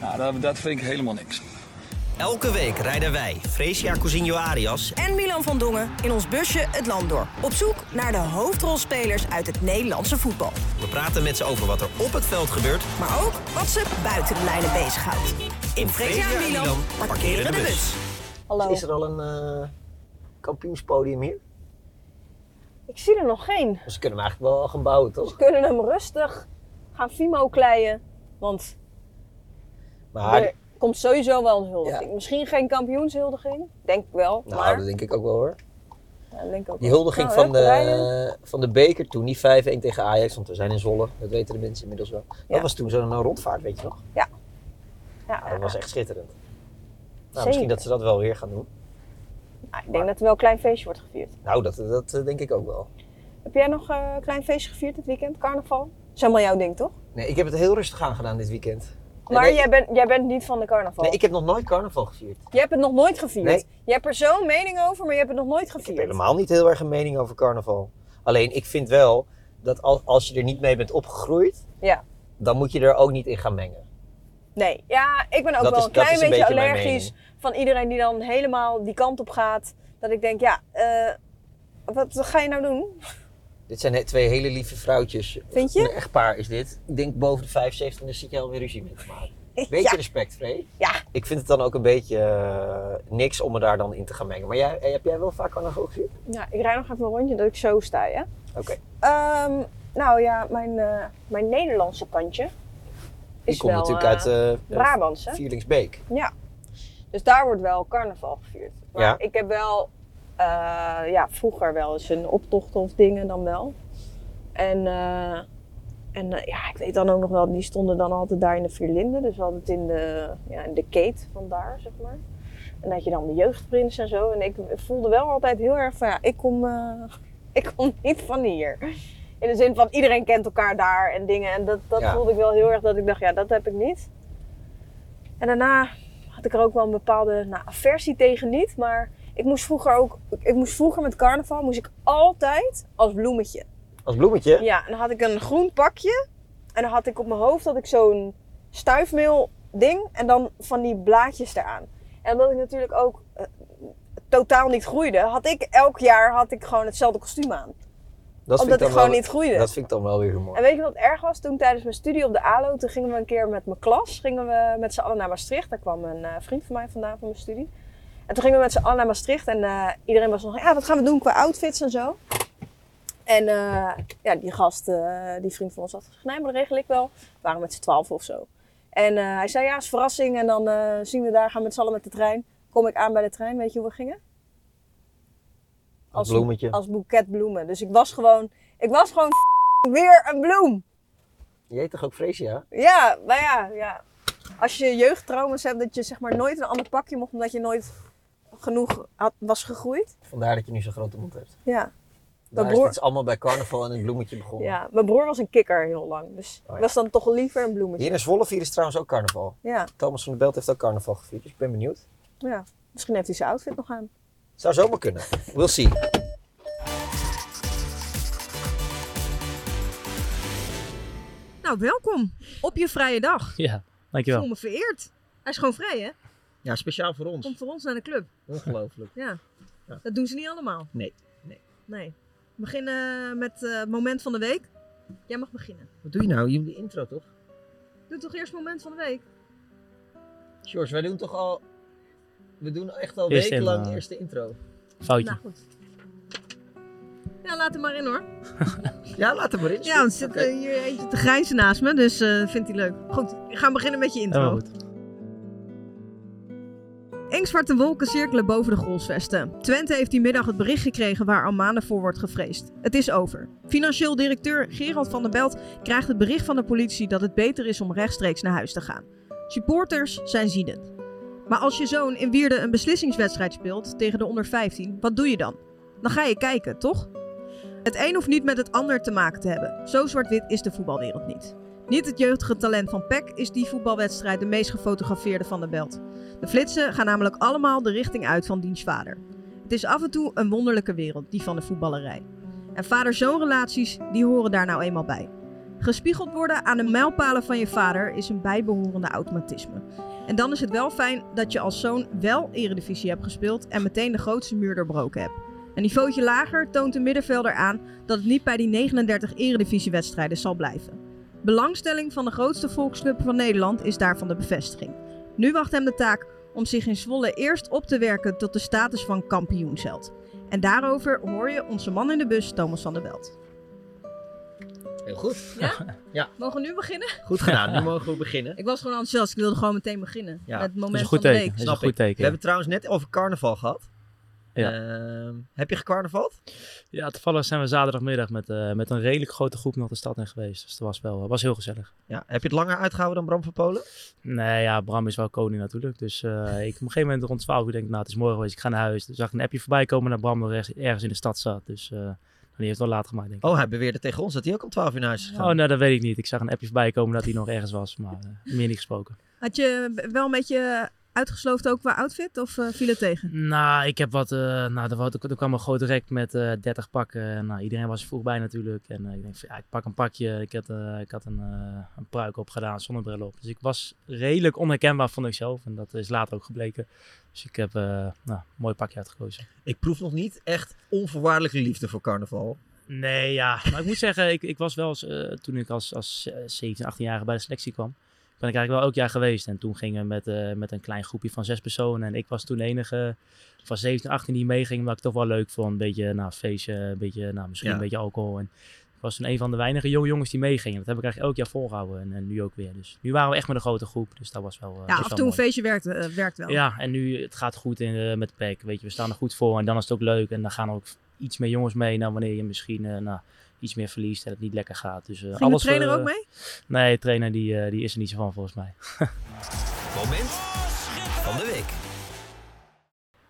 Nou, dat, dat vind ik helemaal niks. Elke week rijden wij, Fresia Cousinho Arias en Milan van Dongen in ons busje het land door. Op zoek naar de hoofdrolspelers uit het Nederlandse voetbal. We praten met ze over wat er op het veld gebeurt. Maar ook wat ze buiten de lijnen bezighoudt. In Fresia en Milan parkeren de bus. Hallo. Is er al een uh, kampioenspodium hier? Ik zie er nog geen. Ze kunnen hem eigenlijk wel gaan bouwen, toch? Ze kunnen hem rustig gaan Fimo kleien. Want maar... er komt sowieso wel een huldiging. Misschien geen kampioenshuldiging, denk ik wel. Nou, maar... dat denk ik ook wel hoor. Ja, denk ook die huldiging nou, van, de, van de beker toen, niet 5-1 tegen Ajax, want we zijn in Zwolle, dat weten de mensen inmiddels wel. Dat was toen zo'n rondvaart, weet je nog? Ja. ja dat was echt schitterend. Nou, misschien dat ze dat wel weer gaan doen. Nou, ik denk dat er wel een klein feestje wordt gevierd. Nou, dat, dat denk ik ook wel. Heb jij nog uh, een klein feestje gevierd dit weekend, carnaval? Dat is helemaal jouw ding, toch? Nee, ik heb het heel rustig aan gedaan dit weekend. Maar nee, jij, bent, jij bent niet van de carnaval? Nee, ik heb nog nooit carnaval gevierd. Je hebt het nog nooit gevierd? Nee. Je hebt er zo'n mening over, maar je hebt het nog nooit gevierd? Ik heb helemaal niet heel erg een mening over carnaval. Alleen, ik vind wel dat als je er niet mee bent opgegroeid, ja. dan moet je er ook niet in gaan mengen. Nee, ja, ik ben ook dat wel is, een klein een beetje, beetje allergisch van iedereen die dan helemaal die kant op gaat. Dat ik denk, ja, uh, wat ga je nou doen? Dit zijn twee hele lieve vrouwtjes. Vind je? Een echtpaar is dit. Ik denk boven de 75 en dan zit je alweer ruzie mee te maken. Beetje ja. respect, Free. Ja. Ik vind het dan ook een beetje uh, niks om me daar dan in te gaan mengen. Maar jij, heb jij wel vaak carnaval gezien? Ja, ik rijd nog even een rondje dat ik zo sta, ja. Oké. Okay. Um, nou ja, mijn, uh, mijn Nederlandse kantje is Ik kom wel, natuurlijk uh, uit Brabants, hè? Vierlingsbeek. Ja. Dus daar wordt wel carnaval gevierd. Maar ja. ik heb wel, ja, vroeger wel eens een optocht of dingen dan wel. En... En uh, ja, ik weet dan ook nog wel, die stonden dan altijd daar in de Vierlinden. Dus we hadden het in de, ja, in de keet van daar, zeg maar. En dat je dan de jeugdprins en zo. En ik voelde wel altijd heel erg van, ja, ik kom, uh, ik kom niet van hier. In de zin van, iedereen kent elkaar daar en dingen. En dat, dat Ja. voelde ik wel heel erg, dat ik dacht, ja, dat heb ik niet. En daarna had ik er ook wel een bepaalde nou, aversie tegen niet. Maar ik moest vroeger ook, ik moest vroeger met carnaval, moest ik altijd als bloemetje. Als bloemetje? Ja, en dan had ik een groen pakje. En dan had ik op mijn hoofd had ik zo'n stuifmeel ding. En dan van die blaadjes eraan. En omdat ik natuurlijk ook uh, totaal niet groeide, had ik elk jaar had ik gewoon hetzelfde kostuum aan. Dat omdat ik, gewoon wel, niet groeide. Dat vind ik dan wel weer mooi. En weet je wat erg was? Toen tijdens mijn studie op de ALO, toen gingen we een keer met mijn klas, gingen we met z'n allen naar Maastricht. Daar kwam een uh, vriend van mij vandaan van mijn studie. En toen gingen we met z'n allen naar Maastricht en uh, iedereen was nog, ja, wat gaan we doen qua outfits en zo. En uh, ja, die gast, uh, die vriend van ons had gezegd, nee, maar dat regel ik wel. We waren met z'n twaalf of zo. En hij zei, ja, is verrassing. En dan zien we daar, gaan we met z'n allen met de trein. Kom ik aan bij de trein, weet je hoe we gingen? Als bloemetje. Als boeket bloemen. Dus ik was gewoon, ik was gewoon weer een bloem. Je heet toch ook Freesia? Ja, nou ja, ja. Als je jeugdtrauma's hebt, dat je zeg maar nooit een ander pakje mocht, omdat je nooit genoeg had, was gegroeid. Vandaar dat je nu zo'n grote mond hebt. Ja. Daar broer... is het allemaal bij carnaval en een bloemetje begonnen. Ja, mijn broer was een kikker heel lang. Dus oh, ja. ik was dan toch liever een bloemetje. Hier in Zwolle vieren is trouwens ook carnaval. Ja. Thomas van der Belt heeft ook carnaval gevierd, dus ik ben benieuwd. Ja, misschien heeft hij zijn outfit nog aan. Zou zomaar kunnen. We'll see. Nou, welkom op je vrije dag. Ja, Ik dankjewel. voel me vereerd. Hij is gewoon vrij, hè? Ja, speciaal voor ons. Komt voor ons naar de club. Ongelooflijk. Ja. Ja. Dat doen ze niet allemaal. Nee, nee. Nee. We beginnen met het uh, moment van de week. Jij mag beginnen. Wat doe je nou? Je moet die intro toch? Doe toch eerst moment van de week? George, wij doen toch al... We doen echt al wekenlang intro. eerste intro. Foutje. Nou goed. Ja, laat hem maar in hoor. Ja, laat hem maar in. Ja, er zit uh, hier eentje te grijnzen naast me, dus uh, vindt hij leuk. Goed, we gaan beginnen met je intro. Goed. Inkzwarte wolken cirkelen boven de Grolsvesten. Twente heeft die middag het bericht gekregen waar al maanden voor wordt gevreesd. Het is over. Financieel directeur Gerald van der Belt krijgt het bericht van de politie dat het beter is om rechtstreeks naar huis te gaan. Supporters zijn ziedend. Maar als je zoon in Wierde een beslissingswedstrijd speelt tegen de onder 15, wat doe je dan? Dan ga je kijken, toch? Het een hoeft niet met het ander te maken te hebben. Zo zwart-wit is de voetbalwereld niet. Niet het jeugdige talent van PEC is die voetbalwedstrijd de meest gefotografeerde van de belt. De flitsen gaan namelijk allemaal de richting uit van diens vader. Het is af en toe een wonderlijke wereld, die van de voetballerij. En vader-zoon relaties, die horen daar nou eenmaal bij. Gespiegeld worden aan de mijlpalen van je vader is een bijbehorende automatisme. En dan is het wel fijn dat je als zoon wel eredivisie hebt gespeeld en meteen de grootste muur doorbroken hebt. Een niveautje lager toont de middenvelder aan dat het niet bij die 39 eredivisiewedstrijden zal blijven. Belangstelling van de grootste volksclub van Nederland is daarvan de bevestiging. Nu wacht hem de taak om zich in Zwolle eerst op te werken tot de status van kampioensheld. En daarover hoor je onze man in de bus, Thomas van der Belt. Heel goed. Ja? Ja. Mogen we nu beginnen? Goed gedaan, nu mogen we beginnen. Ik was gewoon enthousiast, ik wilde gewoon meteen beginnen. Ja. Met het Dat is moment een goed van de teken. week. Snap ik. We hebben het trouwens net over carnaval gehad. Ja. Ehm, heb je gecarnavald? Ja, toevallig zijn we zaterdagmiddag met, eh, met een redelijk grote groep nog de stad in geweest. Dus dat was wel was heel gezellig. Ja. Heb je het langer uitgehouden dan Bram van Polen? Nee, ja, Bram is wel koning natuurlijk. Dus eh, ik op een gegeven moment rond 12 uur denk ik, nou het is morgen geweest, ik ga naar huis. Dus zag ik een appje voorbij komen dat Bram nog ergens, ergens in de stad zat. Dus eh, die heeft het wel later gemaakt denk ik. Oh, hij beweerde tegen ons dat hij ook om 12 uur naar huis is gegaan. Oh, nou dat weet ik niet. Ik zag een appje voorbij komen dat hij nog ergens was, maar meer niet gesproken. Had je wel een beetje uitgesloofd ook qua outfit of eh, viel het tegen? Nou, ik heb wat. eh nou, er, wa- er kwam een grote rek met eh 30 pakken. Nou, iedereen was er vroeg bij natuurlijk. En eh, ik denk, van, ja, ik pak een pakje. Ik had, eh, ik had een, eh, een pruik opgedaan, zonnebril op. Dus ik was redelijk onherkenbaar, vond ik zelf. En dat is later ook gebleken. Dus ik heb eh, nou, een mooi pakje uitgekozen. Ik proef nog niet echt onvoorwaardelijke liefde voor carnaval. Nee, ja. Maar ik moet zeggen, ik, ik was wel eens, eh, toen ik als, als eh, 17, 18 jaar bij de selectie kwam, ben ik eigenlijk wel elk jaar geweest. En toen gingen we met, eh, met een klein groepje van zes personen. En ik was toen de enige van 17, 18 die meeging, omdat ik het toch wel leuk vond. Een beetje, nou, feestje, een beetje, nou, misschien Ja. een beetje alcohol. En ik was toen een van de weinige jonge jongens die meegingen. Dat heb ik eigenlijk elk jaar volgehouden. En, en nu ook weer. Dus nu waren we echt met een grote groep. Dus dat was wel. eh, Ja, af en toe een feestje werkt, eh, werkt wel. Ja, en nu het gaat goed in, met de pack. Weet je, we staan er goed voor en dan is het ook leuk. En dan gaan er ook iets meer jongens mee dan wanneer je misschien eh, nou, iets meer verliest en het niet lekker gaat. Dus, eh, Ging de alles, trainer eh, ook mee? Nee, de trainer die, eh, die is er niet zo van volgens mij. Moment van de week.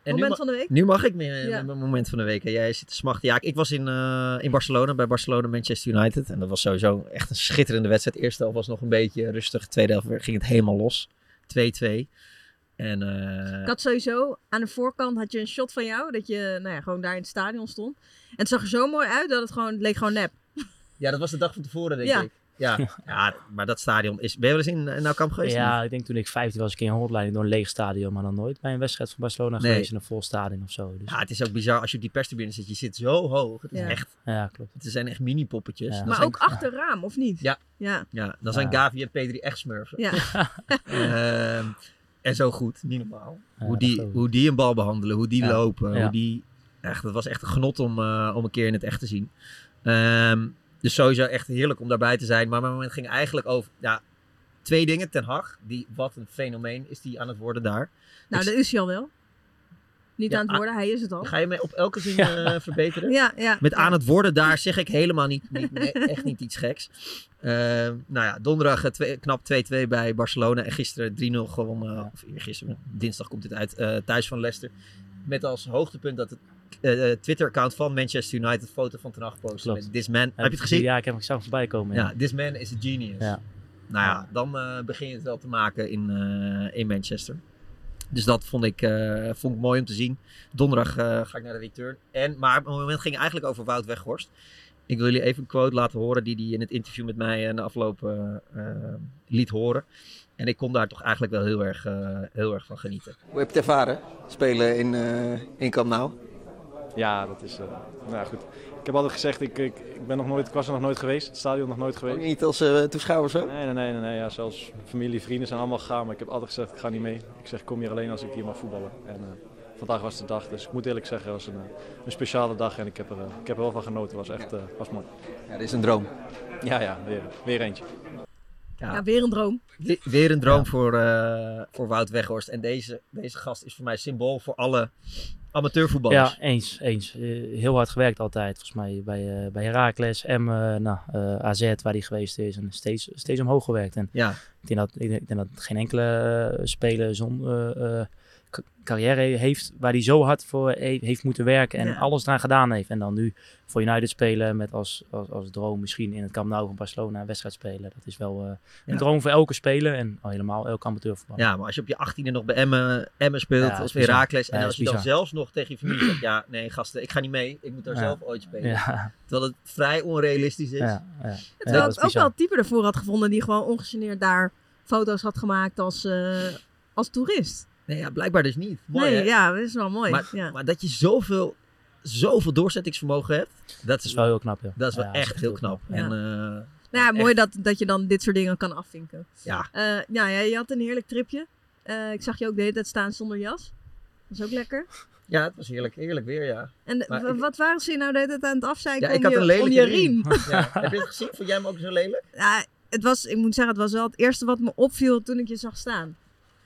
En Moment nu van de week? Nu mag ik meer Ja. moment van de week. En jij zit te smachten. Ja, ik was in, eh, in Barcelona, bij Barcelona Manchester United. En dat was sowieso echt een schitterende wedstrijd. Eerste helft was nog een beetje rustig. Tweede helft ging het helemaal los. 2-2. En eh, Ik had sowieso aan de voorkant had je een shot van jou, dat je nou ja, gewoon daar in het stadion stond. En het zag er zo mooi uit dat het gewoon het leek gewoon nep. ja, dat was de dag van tevoren, denk Ja. ik. Ja. ja, maar dat stadion is... Ben je wel eens in, in Nou Kamp geweest? Ja, ik denk toen ik 15 was, ik in een hotline door een leeg stadion, maar dan nooit bij een wedstrijd van Barcelona Nee. geweest in een vol stadion of zo. Dus, Ja, het is ook bizar als je op die perstribune zit. Je zit zo hoog. Het is Ja. echt... ja, klopt. Het zijn echt mini-poppetjes. Ja. Dan Maar zijn- ook achter raam, of niet? Ja. Ja. Ja, dan zijn Ja. Gavi en Pedri echt smurfen. Ja. Ehm, en zo goed, niet normaal. Ja, hoe, die, hoe die een bal behandelen, hoe die Ja. lopen. Ja. Hoe die, echt, dat was echt een genot om, eh, om een keer in het echt te zien. Ehm, dus sowieso echt heerlijk om daarbij te zijn. Maar mijn moment ging eigenlijk over ja, twee dingen. Ten Hag, die, wat een fenomeen is die aan het worden daar. Nou, Ik- dat is hij al wel. Niet Ja, aan het worden, hij is het al. Ga je mij op elke zin Ja. eh, verbeteren? Ja, ja. Met aan het worden daar zeg ik helemaal niet, niet nee, echt niet iets geks. Ehm, nou ja, donderdag eh, twee- knap 2-2 bij Barcelona. En gisteren 3-0 gewonnen. Of gisteren, dinsdag komt dit uit. eh, thuis van Leicester. Met als hoogtepunt dat het eh, eh, Twitter-account van Manchester United foto van Ten Hag postte. Klopt. Met This man. Heb je het gezien? Ja, ik heb hem zelf voorbij komen. Ja, this man is a genius. Ja. Nou ja, dan eh, begin je het wel te maken in, eh, in Manchester. Dus dat vond ik, eh, vond ik mooi om te zien. Donderdag eh, ga ik naar de return. En, maar op het moment ging eigenlijk over Wout Weghorst. Ik wil jullie even een quote laten horen die hij in het interview met mij eh, na afloop eh, liet horen. En ik kon daar toch eigenlijk wel heel erg, eh, heel erg van genieten. Hoe heb je het ervaren, spelen in, eh in Camp Nou? Ja, dat is. eh, nou goed. Ik heb altijd gezegd, ik, ik, ik, ben nog nooit, ik was er nog nooit geweest. Het stadion nog nooit geweest. Ook niet als eh, toeschouwer zo? Nee, nee, nee, nee, nee. Ja, zelfs familie, vrienden zijn allemaal gegaan. Maar ik heb altijd gezegd, ik ga niet mee. Ik zeg, ik kom hier alleen als ik hier mag voetballen. En eh, vandaag was de dag. Dus ik moet eerlijk zeggen, het was een, eh, een speciale dag. En ik heb er, ik heb er wel van genoten. Het was echt eh, was mooi. Ja, dit is een droom. Ja, ja, weer, weer eentje. Ja, weer een droom. We- Weer een droom voor, eh, voor Wout Weghorst. En deze, deze gast is voor mij symbool voor alle amateurvoetballers. Ja, eens. eens. Eh, heel hard gewerkt altijd. Volgens mij bij, eh bij Heracles, M, nou, eh, AZ waar hij geweest is. En steeds, steeds omhoog gewerkt. En Ja. ik, denk dat, ik, denk, dat geen enkele speler zo'n ca- carrière heeft waar hij zo hard voor he- heeft moeten werken. En Ja. alles eraan gedaan heeft. En dan nu voor United spelen met als, als, als droom misschien in het Camp Nou van Barcelona een wedstrijd spelen. Dat is wel eh, een Ja. droom voor elke speler. En al helemaal elke amateurvoetballer. Ja, maar als je op je 18e nog bij Emmen, Emmen speelt Ja, dat of. Heracles. En als je dan zelfs nog tegen je familie zegt, ja, nee gasten, ik ga niet mee. Ik moet daar Ja. zelf ooit spelen. Ja. Terwijl het vrij onrealistisch is. Ja, ja. Terwijl ik ook wel een type ervoor had gevonden die gewoon ongegeneerd daar foto's had gemaakt als, eh, als toerist. Nee, ja, blijkbaar dus niet. Mooi, nee, hè? ja, dat is wel mooi. Maar, ja. maar dat je zoveel, zoveel doorzettingsvermogen hebt, dat is, wel heel knap. Ja. Dat is wel Ja, dat is echt heel knap. knap. En, eh, Nou ja, mooi echt- dat, dat je dan dit soort dingen kan afvinken. Ja. Eh, nou ja, je had een heerlijk tripje. Eh, ik zag je ook de hele tijd staan zonder jas. Dat is ook lekker. Ja, het was heerlijk, heerlijk weer, ja. En Maar w- ik- wat waren ze je nou de hele tijd aan het afzeiken Ja, ik had je, een lelijke om je riem. riem? Ja. Heb je het gezien? Vond jij hem ook zo lelijk? Ja, het was, ik moet zeggen, het was wel het eerste wat me opviel toen ik je zag staan.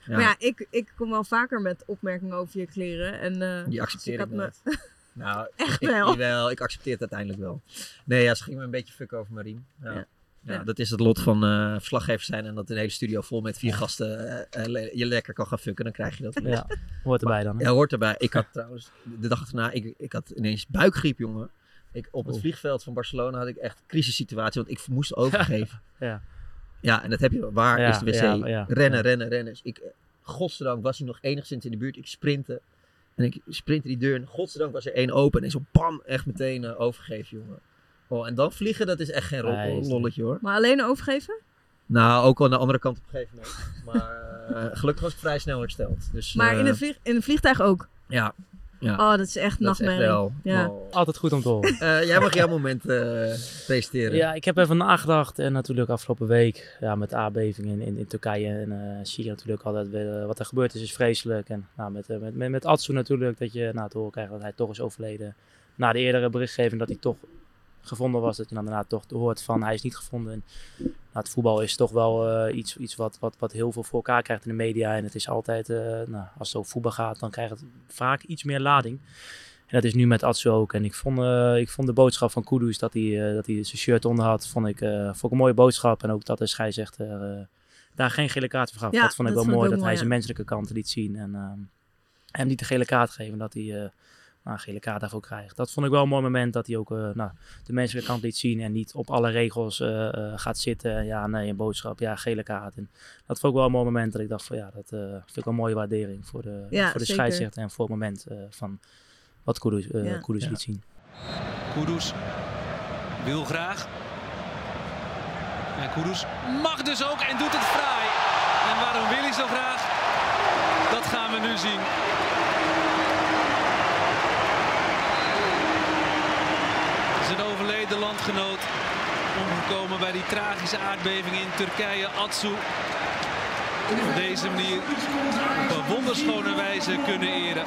Ja. Maar ja, ik, ik kom wel vaker met opmerkingen over je kleren. En, eh, Die dus accepteer ik had me-. Nou, Echt ik, wel? Jawel, ik accepteer het uiteindelijk wel. Nee, ja, ze ging me een beetje fucken over mijn riem. Ja. Ja. Ja. Ja. dat is het lot van eh verslaggevers zijn en dat een hele studio vol met vier gasten eh, le- je lekker kan gaan fucken, dan krijg je dat. Ja, hoort erbij dan. hè? Ja, hoort erbij. Ik had trouwens, de dag erna, ik, ik had ineens buikgriep, jongen. Ik, op het vliegveld van Barcelona had ik echt een crisissituatie, want ik moest overgeven. Ja. Ja, en dat heb je. Waar Ja, is de wc? ja, ja. rennen, Ja. rennen, rennen. Dus ik, eh, godzijdank was hij nog enigszins in de buurt. Ik sprintte. En ik sprintte die deur. En godzijdank was er één open. En zo bam, echt meteen eh, overgeven, jongen. Oh, en dan vliegen, dat is echt geen ro- Nee, is- lolletje hoor. Maar alleen overgeven? Nou, ook aan de andere kant op een gegeven moment. Maar eh, gelukkig was ik vrij snel hersteld. Dus, Maar in een, vlieg, in een vliegtuig ook? Ja. Ja. Oh, dat is echt Dat is echt nachtmerrie. wel. Ja. Oh. Altijd goed om te horen. Eh, jij mag jouw moment eh, presenteren. Ja, ik heb even nagedacht. En natuurlijk afgelopen week ja, met de aardbeving in, in, in Turkije en eh Syrië natuurlijk altijd weer, wat er gebeurd is, is vreselijk. En nou, met, met, met, met Atsu natuurlijk, dat je nou, te horen krijgt dat hij toch is overleden. Na de eerdere berichtgeving dat hij toch gevonden was, dat je dan daarna toch hoort van hij is niet gevonden. En, nou, het voetbal is toch wel eh, iets, iets wat, wat, wat heel veel voor elkaar krijgt in de media. En het is altijd, eh, nou, als het over voetbal gaat, dan krijgt het vaak iets meer lading. En dat is nu met Atsu ook. En ik vond, eh, ik vond de boodschap van Kudus dat hij, dat hij zijn shirt onder had, vond ik, vond ik een mooie boodschap. En ook dat de scheidsrechter eh, daar geen gele kaart voor gaf. Ja, dat vond ik dat wel vond mooi, dat mooi, hij ja. zijn menselijke kanten liet zien. En hem niet de gele kaart geven, dat hij nou, een gele kaart daarvoor krijgt. Dat vond ik wel een mooi moment, dat hij ook eh, nou, de menselijke kant liet zien. En niet op alle regels eh, eh, gaat zitten. Ja, nee, een boodschap, ja, gele kaart. En dat vond ik wel een mooi moment, dat ik dacht van ja, dat eh, vind ik een mooie waardering voor de, Ja, voor de zeker. scheidsrechter. En voor het moment eh, van wat Kudus, eh, Ja. Kudus Ja. liet zien. Kudus wil graag. En Kudus mag dus ook en doet het fraai. En waarom wil hij zo graag? Dat gaan we nu zien. Zijn overleden landgenoot. Omgekomen bij die tragische aardbeving in Turkije, Atsu. Op deze manier op een wonderschone wijze kunnen eren.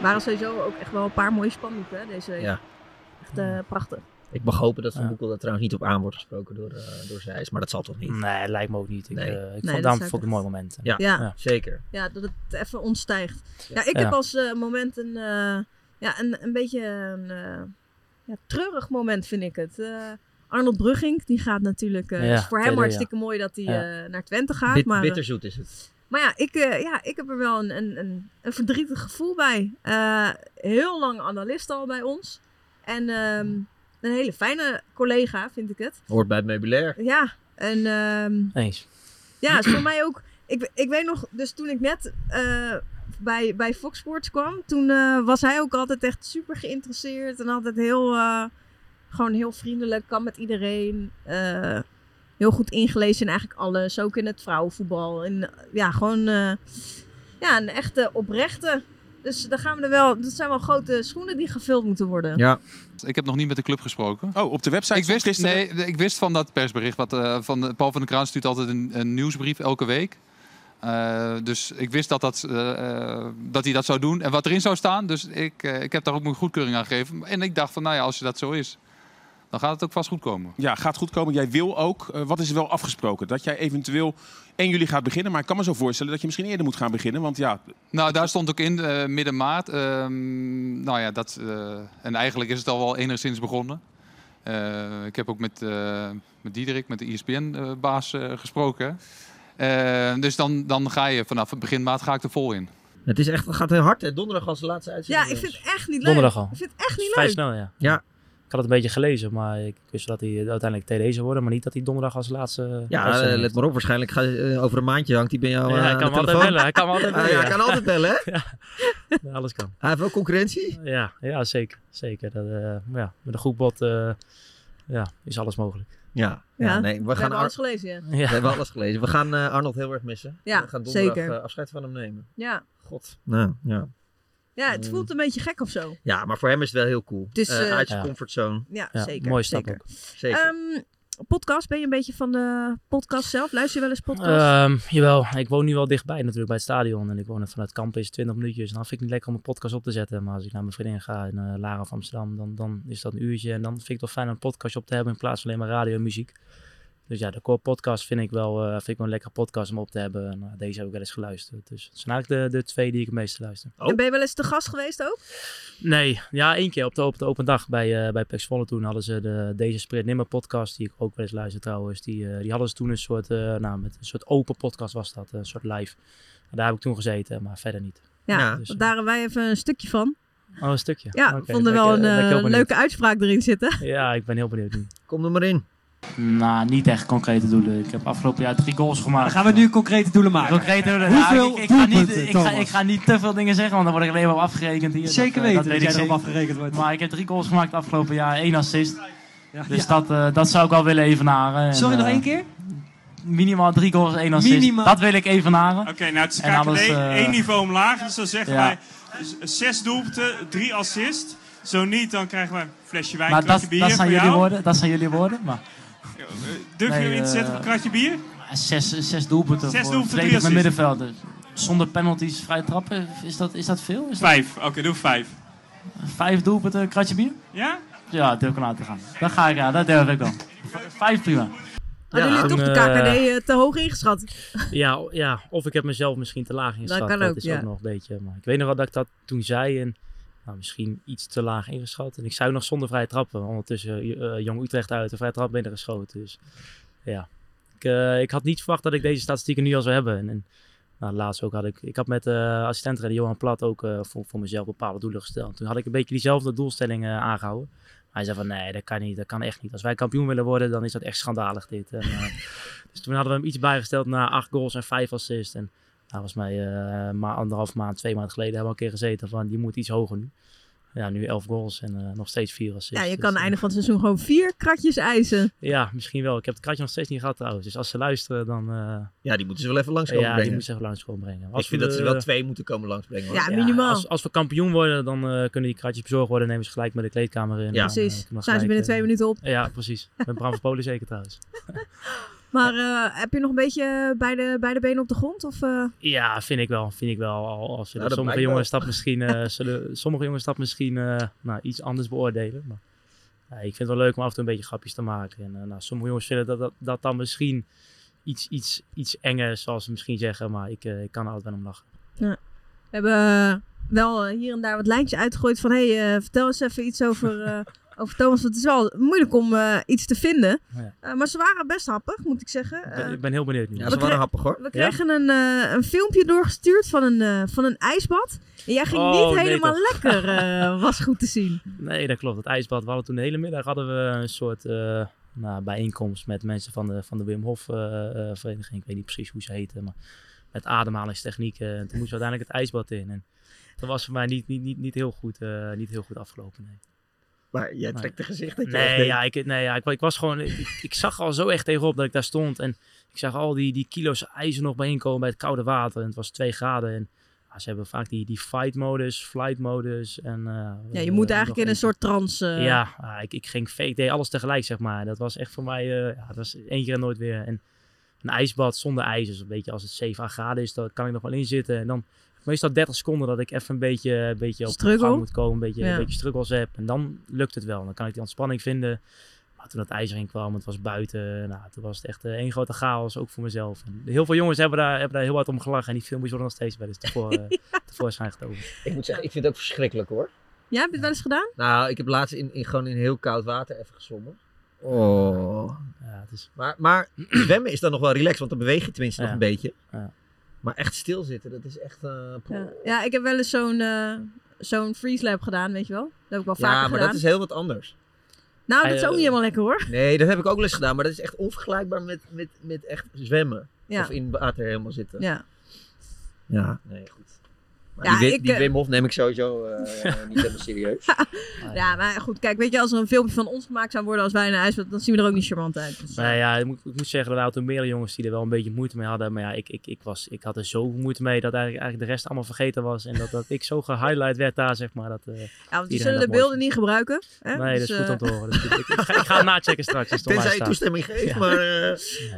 waren sowieso ook echt wel een paar mooie spandoeken hè, deze. Ja. Echt eh, prachtig. Ik mag hopen dat Van Ja. Boekel daar trouwens niet op aan wordt gesproken door, eh door Zijs. Maar dat zal toch niet? Nee, lijkt me ook niet. Ik, Nee. eh, ik Nee, vond, daarom vond ik een mooi moment. Ja, Ja. zeker. Ja, dat het even ontstijgt. Ja, ik Ja. heb als eh, moment een, eh, ja, een, een beetje een eh, ja, treurig moment, vind ik het. Eh, Arnold Brugging, die gaat natuurlijk... eh, Ja, is voor hem hartstikke mooi dat hij Ja. eh, naar Twente gaat. Bit- maar, bitterzoet is het. maar ja, ik, eh, ja, ik heb er wel een, een, een, een verdrietig gevoel bij. Eh, heel lang analist al bij ons. En ehm, een hele fijne collega, vind ik het. Hoort bij het meubilair. Ja, en ehm, Eens. ja, is voor mij ook. Ik, ik weet nog, dus toen ik net eh, bij, bij Fox Sports kwam, toen eh, was hij ook altijd echt super geïnteresseerd en altijd heel, eh, gewoon heel vriendelijk, kan met iedereen. eh, heel goed ingelezen in eigenlijk alles, ook in het vrouwenvoetbal. En ja, gewoon eh, ja, een echte oprechte. Dus daar gaan we er wel. Dat zijn wel grote schoenen die gevuld moeten worden. Ja. Ik heb nog niet met de club gesproken. Oh, op de website Ik wist, gisteren- nee, ik wist van dat persbericht. Wat, eh, van, Paul van der Kraan stuurt altijd een, een nieuwsbrief elke week. Eh, dus ik wist dat, dat, eh, dat hij dat zou doen en wat erin zou staan. Dus ik, eh, ik heb daar ook mijn goedkeuring aan gegeven. En ik dacht van, nou ja, als dat zo is, dan gaat het ook vast goed komen. Ja, gaat goed komen. Jij wil ook. Eh, wat is er wel afgesproken? Dat jij eventueel 1 juli gaat beginnen. Maar ik kan me zo voorstellen dat je misschien eerder moet gaan beginnen. Want ja, Nou, daar stond ook in, eh, midden maart. Ehm, nou ja, dat, eh, en eigenlijk is het al wel enigszins begonnen. Eh, ik heb ook met, eh met Diederik, met de ISBN-baas, eh, gesproken. Eh, dus dan, dan ga je vanaf het begin maart ga ik er vol in. Het is echt, het gaat heel hard. Hè? Donderdag als de laatste uitzending. Ja, ik vind het echt niet leuk. Donderdag al. Ik vind het echt niet Vrij leuk. snel, ja. Ja. Ik had het een beetje gelezen, maar ik wist dat hij uiteindelijk TD zou worden, maar niet dat hij donderdag als laatste. Ja, uitzending eh, let heeft. maar op. Waarschijnlijk ga, eh, over een maandje hangt hij bij jou Ja, eh, hij kan altijd bellen, hij kan me altijd Ah, bellen, ja, ja. hij kan altijd bellen, hè? Ja, alles kan. Hij heeft wel concurrentie. Ja, ja zeker. zeker. Dat, eh, ja, met een goed bod eh, ja, is alles mogelijk. Ja, ja, nee, we, gaan hebben alles gelezen, ja. We hebben alles gelezen. We gaan eh, Arnold heel erg missen. Ja, we gaan donderdag zeker. eh, afscheid van hem nemen. Ja. God. Nou, ja. Ja, het voelt een beetje gek of zo. ja, maar voor hem is het wel heel cool. Het is, Eh, eh, uit zijn ja. comfortzone. Ja, zeker. mooie stap zeker. ook. Zeker. Ehm, podcast, ben je een beetje van de podcast zelf? Luister je wel eens podcast? Ehm, jawel, ik woon nu wel dichtbij natuurlijk bij het stadion. En ik woon vanuit Kamp is 20 minuutjes. En dan vind ik het niet lekker om een podcast op te zetten. Maar als ik naar mijn vriendin ga in uh, Lara of Amsterdam, dan, dan is dat een uurtje. En dan vind ik het wel fijn om een podcast op te hebben in plaats van alleen maar radio en muziek. Dus ja, de core podcast vind ik wel, uh, vind ik wel een lekkere podcast om op te hebben. En uh, deze heb ik wel eens geluisterd. Dus het zijn eigenlijk de, de twee die ik het meeste luister. En ben je wel eens te gast geweest ook? Nee, ja, één keer op de, op de open dag bij, uh, bij Pex Volle toen hadden ze de Deze Sprint Nimmer podcast, die ik ook wel eens luister trouwens. Die, uh, die hadden ze toen een soort, uh, nou, met een soort open podcast was dat, een soort live. En daar heb ik toen gezeten, maar verder niet. Ja, ja dus, daar hebben wij even een stukje van. Oh, een stukje? Ja, we okay, vonden wel een uh, leuke uitspraak erin zitten. Ja, ik ben heel benieuwd nu. Kom er maar in. Nou, niet echt concrete doelen. Ik heb afgelopen jaar drie goals gemaakt. Dan gaan we nu concrete doelen maken. Concrete doelen. Hoeveel nou, ik, ik, ga niet, ik, ga, ik, ga, niet te veel dingen zeggen, want dan word ik alleen maar op afgerekend hier. Zeker dat, weten dat, jij erop afgerekend wordt. Maar ik heb drie goals gemaakt afgelopen jaar, één assist. Ja, dus ja. Dat, uh, dat zou ik wel willen evenaren. Sorry, en, nog uh, één keer? Minimaal drie goals, één assist. Minimaal. Dat wil ik evenaren. Oké, okay, nou het is KKD uh, één niveau omlaag. Dus dan zeggen ja. wij zes doelpunten, drie assist. Zo niet, dan krijgen we een flesje wijn, maar dat, bier dat zijn jullie jou. woorden. Dat zijn jullie woorden. Maar... Durf je hem in te zetten op een kratje bier? Zes, zes doelpunten zes voor doelpunten, verdedigen met middenvelden. Zonder penalties, vrij trappen, is dat, is dat veel? Is vijf, oké, okay, doe vijf. Vijf doelpunten, kratje bier? Ja? Ja, durf ik aan te gaan. Dat ga ik, ja, dat durf ik wel. Vijf prima. Hadden ja, jullie toch de KKD te hoog ingeschat? Ja, ja, of ik heb mezelf misschien te laag ingeschat. Dat, kan dat ook, is ja. ook nog een beetje. Maar ik weet nog wel dat ik dat toen zei en nou, misschien iets te laag ingeschat. En ik zou nog zonder vrije trappen. Ondertussen uh, Jong Utrecht uit de vrije trap binnengeschoten. Dus ja, ik, uh, ik had niet verwacht dat ik deze statistieken nu al zou hebben. En, nou, laatst ook had ik, ik had met uh, assistent Johan Plat ook voor, voor mezelf bepaalde doelen gesteld. Toen had ik een beetje diezelfde doelstellingen aangehouden. Hij zei van nee, dat kan niet, dat kan echt niet. Als wij kampioen willen worden, dan is dat echt schandalig dit. En, dus toen hadden we hem iets bijgesteld naar acht goals en vijf assists. En nou, volgens mij uh, maar anderhalf maand, twee maanden geleden hebben we een keer gezeten van die moet iets hoger nu. Ja, nu elf goals en uh, nog steeds vier assists. Ja, je dus, kan het einde van het seizoen gewoon vier kratjes eisen. Ja, misschien wel. Ik heb het kratje nog steeds niet gehad trouwens. Dus als ze luisteren, dan... Uh, ja, die moeten ze wel even langs komen ja, brengen. die moeten ze even langs komen brengen. Als ik vind we, dat ze wel twee moeten komen langsbrengen. Ja, ja, minimaal. Als, als, we kampioen worden, dan uh, kunnen die kratjes bezorgd worden. nemen ze gelijk met de kleedkamer in. Ja, dan, precies. Uh, Zijn ze binnen twee minuten op. Ja, precies. Met Bram van Polen zeker trouwens. Maar uh, heb je nog een beetje beide, beide benen op de grond? Of, uh... Ja, vind ik wel. Vind ik wel. Al, als nou, sommige jongens dat misschien, uh, zullen sommige jongens dat misschien nou, iets anders beoordelen. Maar ik vind het wel leuk om af en toe een beetje grapjes te maken. En nou, sommige jongens vinden dat, dat, dat dan misschien iets, iets, iets enger, zoals ze misschien zeggen. Maar ik, ik kan er altijd wel om lachen. Ja. We hebben wel hier en daar wat lijntjes uitgegooid van... hé, hey, vertel eens even iets over over Thomas. Want het is wel moeilijk om uh, iets te vinden. Ja. Uh, maar ze waren best happig, moet ik zeggen. Uh, ik, ben, ben heel benieuwd nu. Ja, ze waren happig hoor. We kregen ja? een, een filmpje doorgestuurd van een, van een ijsbad. En jij ging oh, niet nee, helemaal toch. lekker, was goed te zien. Nee, dat klopt. Het ijsbad. We hadden toen de hele middag hadden we een soort nou, bijeenkomst met mensen van de, van de Wim Hof vereniging. Ik weet niet precies hoe ze heten, maar met ademhalingstechnieken. En toen moesten we uiteindelijk het ijsbad in. En dat was voor mij niet, niet, niet, niet, heel, goed, niet heel goed afgelopen. Nee. Maar jij trekt de gezicht dat je nee, ja, ik, nee, ja, ik, ik was gewoon... Ik, ik, zag al zo echt tegenop dat ik daar stond. En ik zag al die, die kilo's ijzer nog bijeenkomen bij het koude water. En het was twee graden. En ja, ze hebben vaak die, die fight-modus, flight-modus. En, uh, ja, je moet uh, eigenlijk in een soort trance... Uh... Ja, ik, ik ging fake, deed alles tegelijk, zeg maar. Dat was echt voor mij... ja, dat was één keer en nooit weer. En een ijsbad zonder ijs. Dus een beetje als het 7 à graden is, dan kan ik nog wel in zitten. En dan meestal 30 seconden dat ik even een beetje, een beetje op Struggle? gang moet komen. Een beetje, Ja. een beetje struggles heb. En dan lukt het wel. Dan kan ik die ontspanning vinden. Maar toen het ijs erin kwam, het was buiten. Nou, toen was het echt eh, één grote chaos, ook voor mezelf. En heel veel jongens hebben daar, hebben daar heel hard om gelachen. En die filmpjes worden nog steeds wel eens tevoor, eh, tevoorschijn getogen. Ik moet zeggen, ik vind het ook verschrikkelijk hoor. Ja, heb je het wel eens gedaan? Nou, ik heb laatst in, in, gewoon in heel koud water even gezwommen. Oh. Ja, het is... Maar, maar zwemmen is dan nog wel relaxed, want dan beweeg je tenminste nog Ja. een beetje. Ja. Maar echt stilzitten, dat is echt... eh, Ja. ja, ik heb wel eens zo'n eh zo'n freeze lab gedaan, weet je wel. Dat heb ik wel Ja, vaker maar gedaan. dat is heel wat anders. Nou, dat is ook eh, niet helemaal lekker hoor. Nee, dat heb ik ook wel eens gedaan, maar dat is echt onvergelijkbaar met, met, met echt zwemmen. Ja. Of in water helemaal zitten. Ja. Ja, nee, goed. Ja, die, Wim- ik, die eh, Wim Hof neem ik sowieso eh, niet helemaal serieus. Ja, maar goed, kijk, weet je, als er een filmpje van ons gemaakt zou worden als wij in een ijsbad, dan zien we er ook niet charmant uit. Dus, Nee, ja, ik moet, ik moet zeggen, er waren toen meerdere jongens die er wel een beetje moeite mee hadden. Maar ja, ik, ik, ik, was, ik had er zoveel moeite mee dat eigenlijk, eigenlijk de rest allemaal vergeten was. En dat, dat ik zo gehighlight werd daar, zeg maar. Dat, eh, ja, want die zullen de beelden niet gebruiken. Hè? Nee, Dus, dat is goed om te eh, horen. Ik, ik ga, ik ga het nachecken straks. online Tenzij je toestemming geeft, Ja. maar... eh,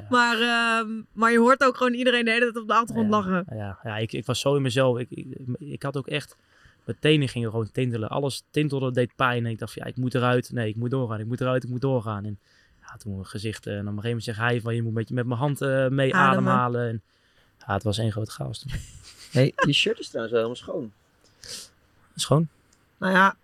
Maar, ehm, maar je hoort ook gewoon iedereen de hele tijd op de achtergrond lachen. Ja, ja ik, ik was zo in mezelf. Ik, ik, had ook echt... Mijn tenen gingen gewoon tintelen. Alles tintelde, deed pijn. En ik dacht van, ja, ik moet eruit. Nee, ik moet doorgaan. Ik moet eruit, ik moet doorgaan. En ja, toen mijn gezicht... En op een gegeven moment zegt hij van, je moet met, je met mijn hand eh, mee Ademen. ademhalen. En, ja, het was één groot chaos toen. hey, je shirt is trouwens wel helemaal schoon. Schoon? Nou ja,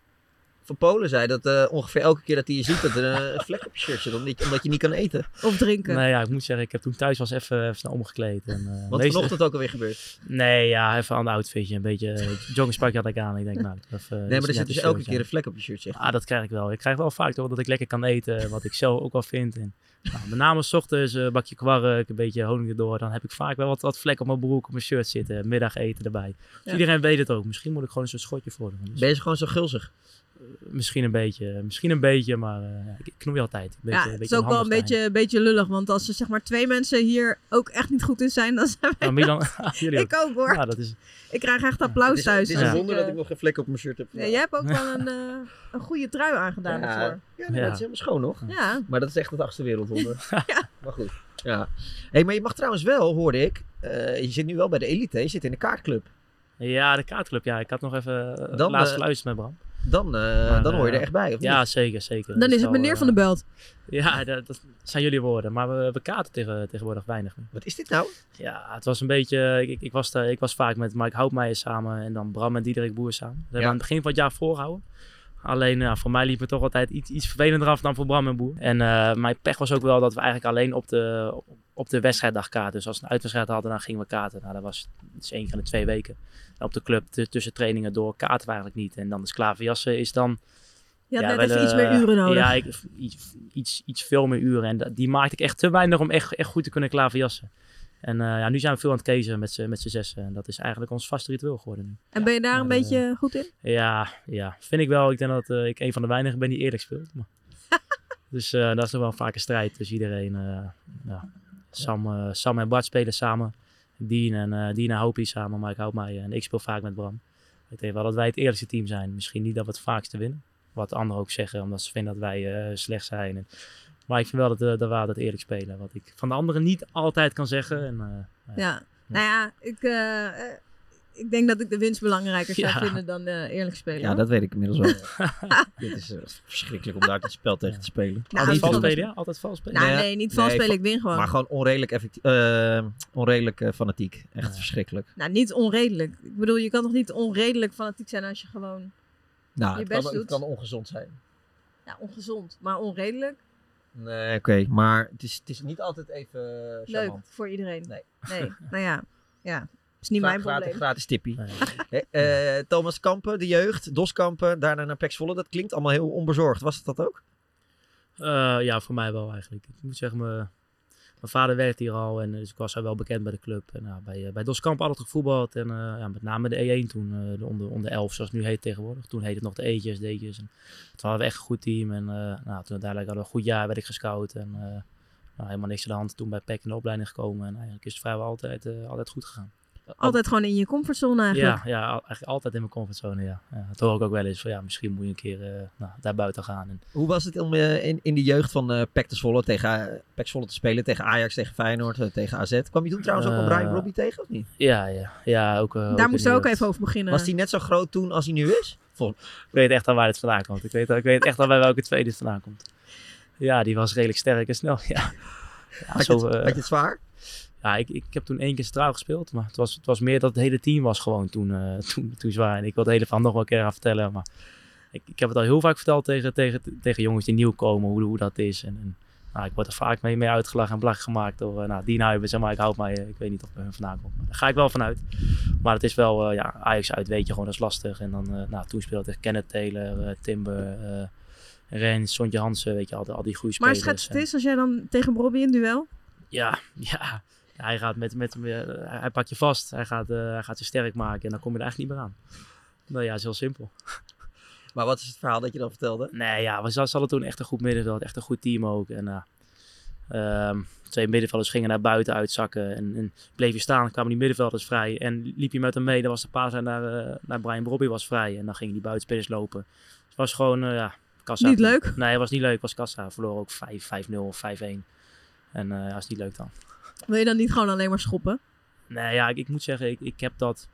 Van Polen zei dat eh, ongeveer elke keer dat hij je ziet dat er een vlek op je shirt zit, omdat je, omdat je niet kan eten. Of drinken. Nee, ja, ik moet zeggen, ik heb toen thuis was even, even snel omgekleed. En, eh, Wat vanochtend ook alweer gebeurd. Nee, ja, even een outfitje. Een beetje uh, joggingspakje had ik aan. Ik denk, nou, even, Nee, maar er zit dus elke keer een vlek op je shirt, zeg. Ah, dat krijg ik wel. Ik krijg wel vaak toch dat ik lekker kan eten, wat ik zelf ook wel vind. En, nou, met name 's ochtends een bakje kwark, een beetje honing erdoor. Dan heb ik vaak wel wat, wat vlek op mijn broek, op mijn shirt zitten. Middageten erbij. Dus Ja. iedereen weet het ook. Misschien moet ik gewoon eens een schotje voor doen. Dus, Ben je gewoon zo gulzig? Misschien een beetje, misschien een beetje, maar eh, ja, ik, knoei altijd. Een beetje, Ja, een het is ook wel een beetje, een beetje lullig, want als er zeg maar twee mensen hier ook echt niet goed in zijn, dan zijn wij. Ja, Milan, wel- jullie Ik ook hoor. Ja, dat is, Ik krijg echt applaus Het is, thuis. het is een wonder dat ik nog geen vlek op mijn shirt heb. Ja, jij hebt ook wel een, eh, een goede trui aangedaan Ja, ervoor. ja, nee, dat is helemaal schoon nog. Ja. Maar dat is echt het achtste wereldwonder. Maar goed. Ja. Hey, maar je mag trouwens wel, hoorde ik. eh, je zit nu wel bij de elite, je zit in de kaartclub. ja, de kaartclub. Ja, ik had nog even Dan, dan, laatst geluisterd met Bram. Dan, eh, Maar, dan hoor je er eh, echt bij, of Ja, niet? zeker, zeker. Dan is het meneer eh, van de Belt. Ja, dat, dat zijn jullie woorden. Maar we, we kaarten tegen, tegenwoordig weinig. Wat is dit nou? Ja, het was een beetje... Ik, ik, was, daar- ik was vaak met Mike Houtmeijer samen en dan Bram en Diederik Boer samen. Dat hebben we Ja. aan het begin van het jaar voorgehouden. Alleen ja, voor mij liep het toch altijd iets, iets vervelender af dan voor Bram en Boer. En eh, mijn pech was ook wel dat we eigenlijk alleen op de, op de wedstrijddag kaarten. Dus als we een uitwedstrijd hadden, dan gingen we kaarten. Nou, dat was is één keer in de twee weken. En op de club tussen trainingen door kaarten we eigenlijk niet. En dan de klaverjassen is dan... Je had Ja, net wij even iets meer uren nodig. Ja, ik, iets, iets, iets veel meer uren. En die maakte ik echt te weinig om echt, echt goed te kunnen klaverjassen. En eh, ja, nu zijn we veel aan het kezen met z'n zessen. En dat is eigenlijk ons vaste ritueel geworden nu. En ben je daar een Maar, eh, beetje goed in? Ja, ja, vind ik wel. Ik denk dat eh, ik een van de weinigen ben die eerlijk speelt. Maar... dus dat is nog wel vaak een strijd tussen iedereen. ja. Sam, Sam en Bart spelen samen. Dean en, eh Dean en Hopi samen, Mike Houtmeijer. En ik speel vaak met Bram. Ik denk wel dat wij het eerlijkste team zijn. Misschien niet dat we het vaakste winnen. Wat anderen ook zeggen, omdat ze vinden dat wij slecht zijn. En, maar ik vind wel dat, eh, dat we altijd eerlijk spelen. Wat ik van de anderen niet altijd kan zeggen. En, eh, Ja. Nou ja, ik, eh, ik denk dat ik de winst belangrijker zou Ja. vinden dan eh, eerlijk spelen. Ja, hoor. dat weet ik inmiddels wel. Dit is verschrikkelijk om daar het spel tegen te spelen. Nou, altijd dat vals spelen, ja? Altijd vals spelen. Nou, nee, niet vals spelen, ik win gewoon. Maar gewoon onredelijk, effectief, onredelijk fanatiek. Echt verschrikkelijk. Nou, niet onredelijk. Ik bedoel, je kan toch niet onredelijk fanatiek zijn als je gewoon Nou, je het best kan, doet? het kan ongezond zijn. Ja, ongezond, maar onredelijk. Nee, oké. Maar het is, het is niet altijd even eh, Leuk charmant. voor iedereen. Nee. Nee, nou ja. Ja, is niet mijn gratis, probleem. Gratis tippie. Hè, eh, Thomas Kampen, de jeugd. Dos Kampen, daarna naar Pek Zwolle. Dat klinkt allemaal heel onbezorgd. Was het dat ook? Eh, ja, voor mij wel eigenlijk. Ik moet zeggen, mijn, mijn vader werkt hier al en dus ik was wel bekend bij de club. En, nou, bij, eh, bij Doskamp altijd gevoetbald en eh, ja, met name de E1 toen, eh, de onder, onder 11 zoals het nu heet tegenwoordig. Toen heette het nog de E'tjes, D'tjes. En toen hadden we echt een goed team en eh, nou, toen uiteindelijk hadden we een goed jaar, werd ik gescout. En eh, nou, helemaal niks aan de hand, toen bij PEC in de opleiding gekomen en eigenlijk is het vrijwel altijd, eh, altijd goed gegaan. Altijd gewoon in je comfortzone eigenlijk. Ja, ja, eigenlijk altijd in mijn comfortzone, ja. ja. Dat hoor ik ook wel eens van, ja, misschien moet je een keer eh, nou, daar buiten gaan. En, Hoe was het om eh, in, in de jeugd van eh PEC te Zwolle tegen uh, PEC Zwolle te spelen? Tegen Ajax, tegen Feyenoord, tegen AZ? Kwam je toen trouwens ook Eh, Brian Robbie tegen of niet? ja, ja, ja, ook... eh, Daar moesten de we ook even over beginnen. Was hij net zo groot toen als hij nu is? Vol- Ik weet echt al waar het vandaan komt. Ik weet, ik weet echt al bij welke tweede het vandaan komt. Ja, die was redelijk sterk en snel, ja. ja Had je het- had je het zwaar? Ja, ik, ik heb toen één keer centraal gespeeld. Maar het was, het was meer dat het hele team was gewoon toen, eh, toen, toen zwaar. En ik wil het hele verhaal nog wel een keer gaan vertellen. Maar ik, ik heb het al heel vaak verteld tegen, tegen, tegen jongens die nieuw komen, hoe, hoe dat is. En, en nou, ik word er vaak mee, mee uitgelachen en belachelijk gemaakt door uh, nou, die zeg maar, ik houd mij, eh, ik weet niet of bij hun vandaan komt. Maar daar ga ik wel vanuit. Maar het is wel, uh, ja, Ajax uit weet je gewoon, dat is lastig. En dan, uh, nou, toen speelde ik Kenneth Taylor, uh, Timber, Rens, Sontje Hansen, weet je, al, al die goede Maar spelers. schets het eens als jij dan tegen Robbie in duel? Ja, ja. Hij gaat met, met, met hij pakt je vast, hij gaat, uh, hij gaat je sterk maken en dan kom je er eigenlijk niet meer aan. Nou ja, het is heel simpel. Maar wat is het verhaal dat je dan vertelde? Nee, ja, we hadden toen echt een goed middenveld, echt een goed team ook. En uh, um, twee middenvelders gingen naar buiten uitzakken en, en bleef je staan, kwamen die middenvelders vrij. En liep je met hem mee, dan was de paas naar, uh, naar Brian Robbie was vrij en dan gingen die buitenspelers lopen. Dus het was gewoon, uh, ja, kassa. Niet leuk? Nee, het was niet leuk, het was kassa. Verloren ook 5, 5-0 of 5-1. En uh, ja, is niet leuk dan. Wil je dan niet gewoon alleen maar schoppen? Nee, ja, ik, ik moet zeggen, ik, ik heb dat.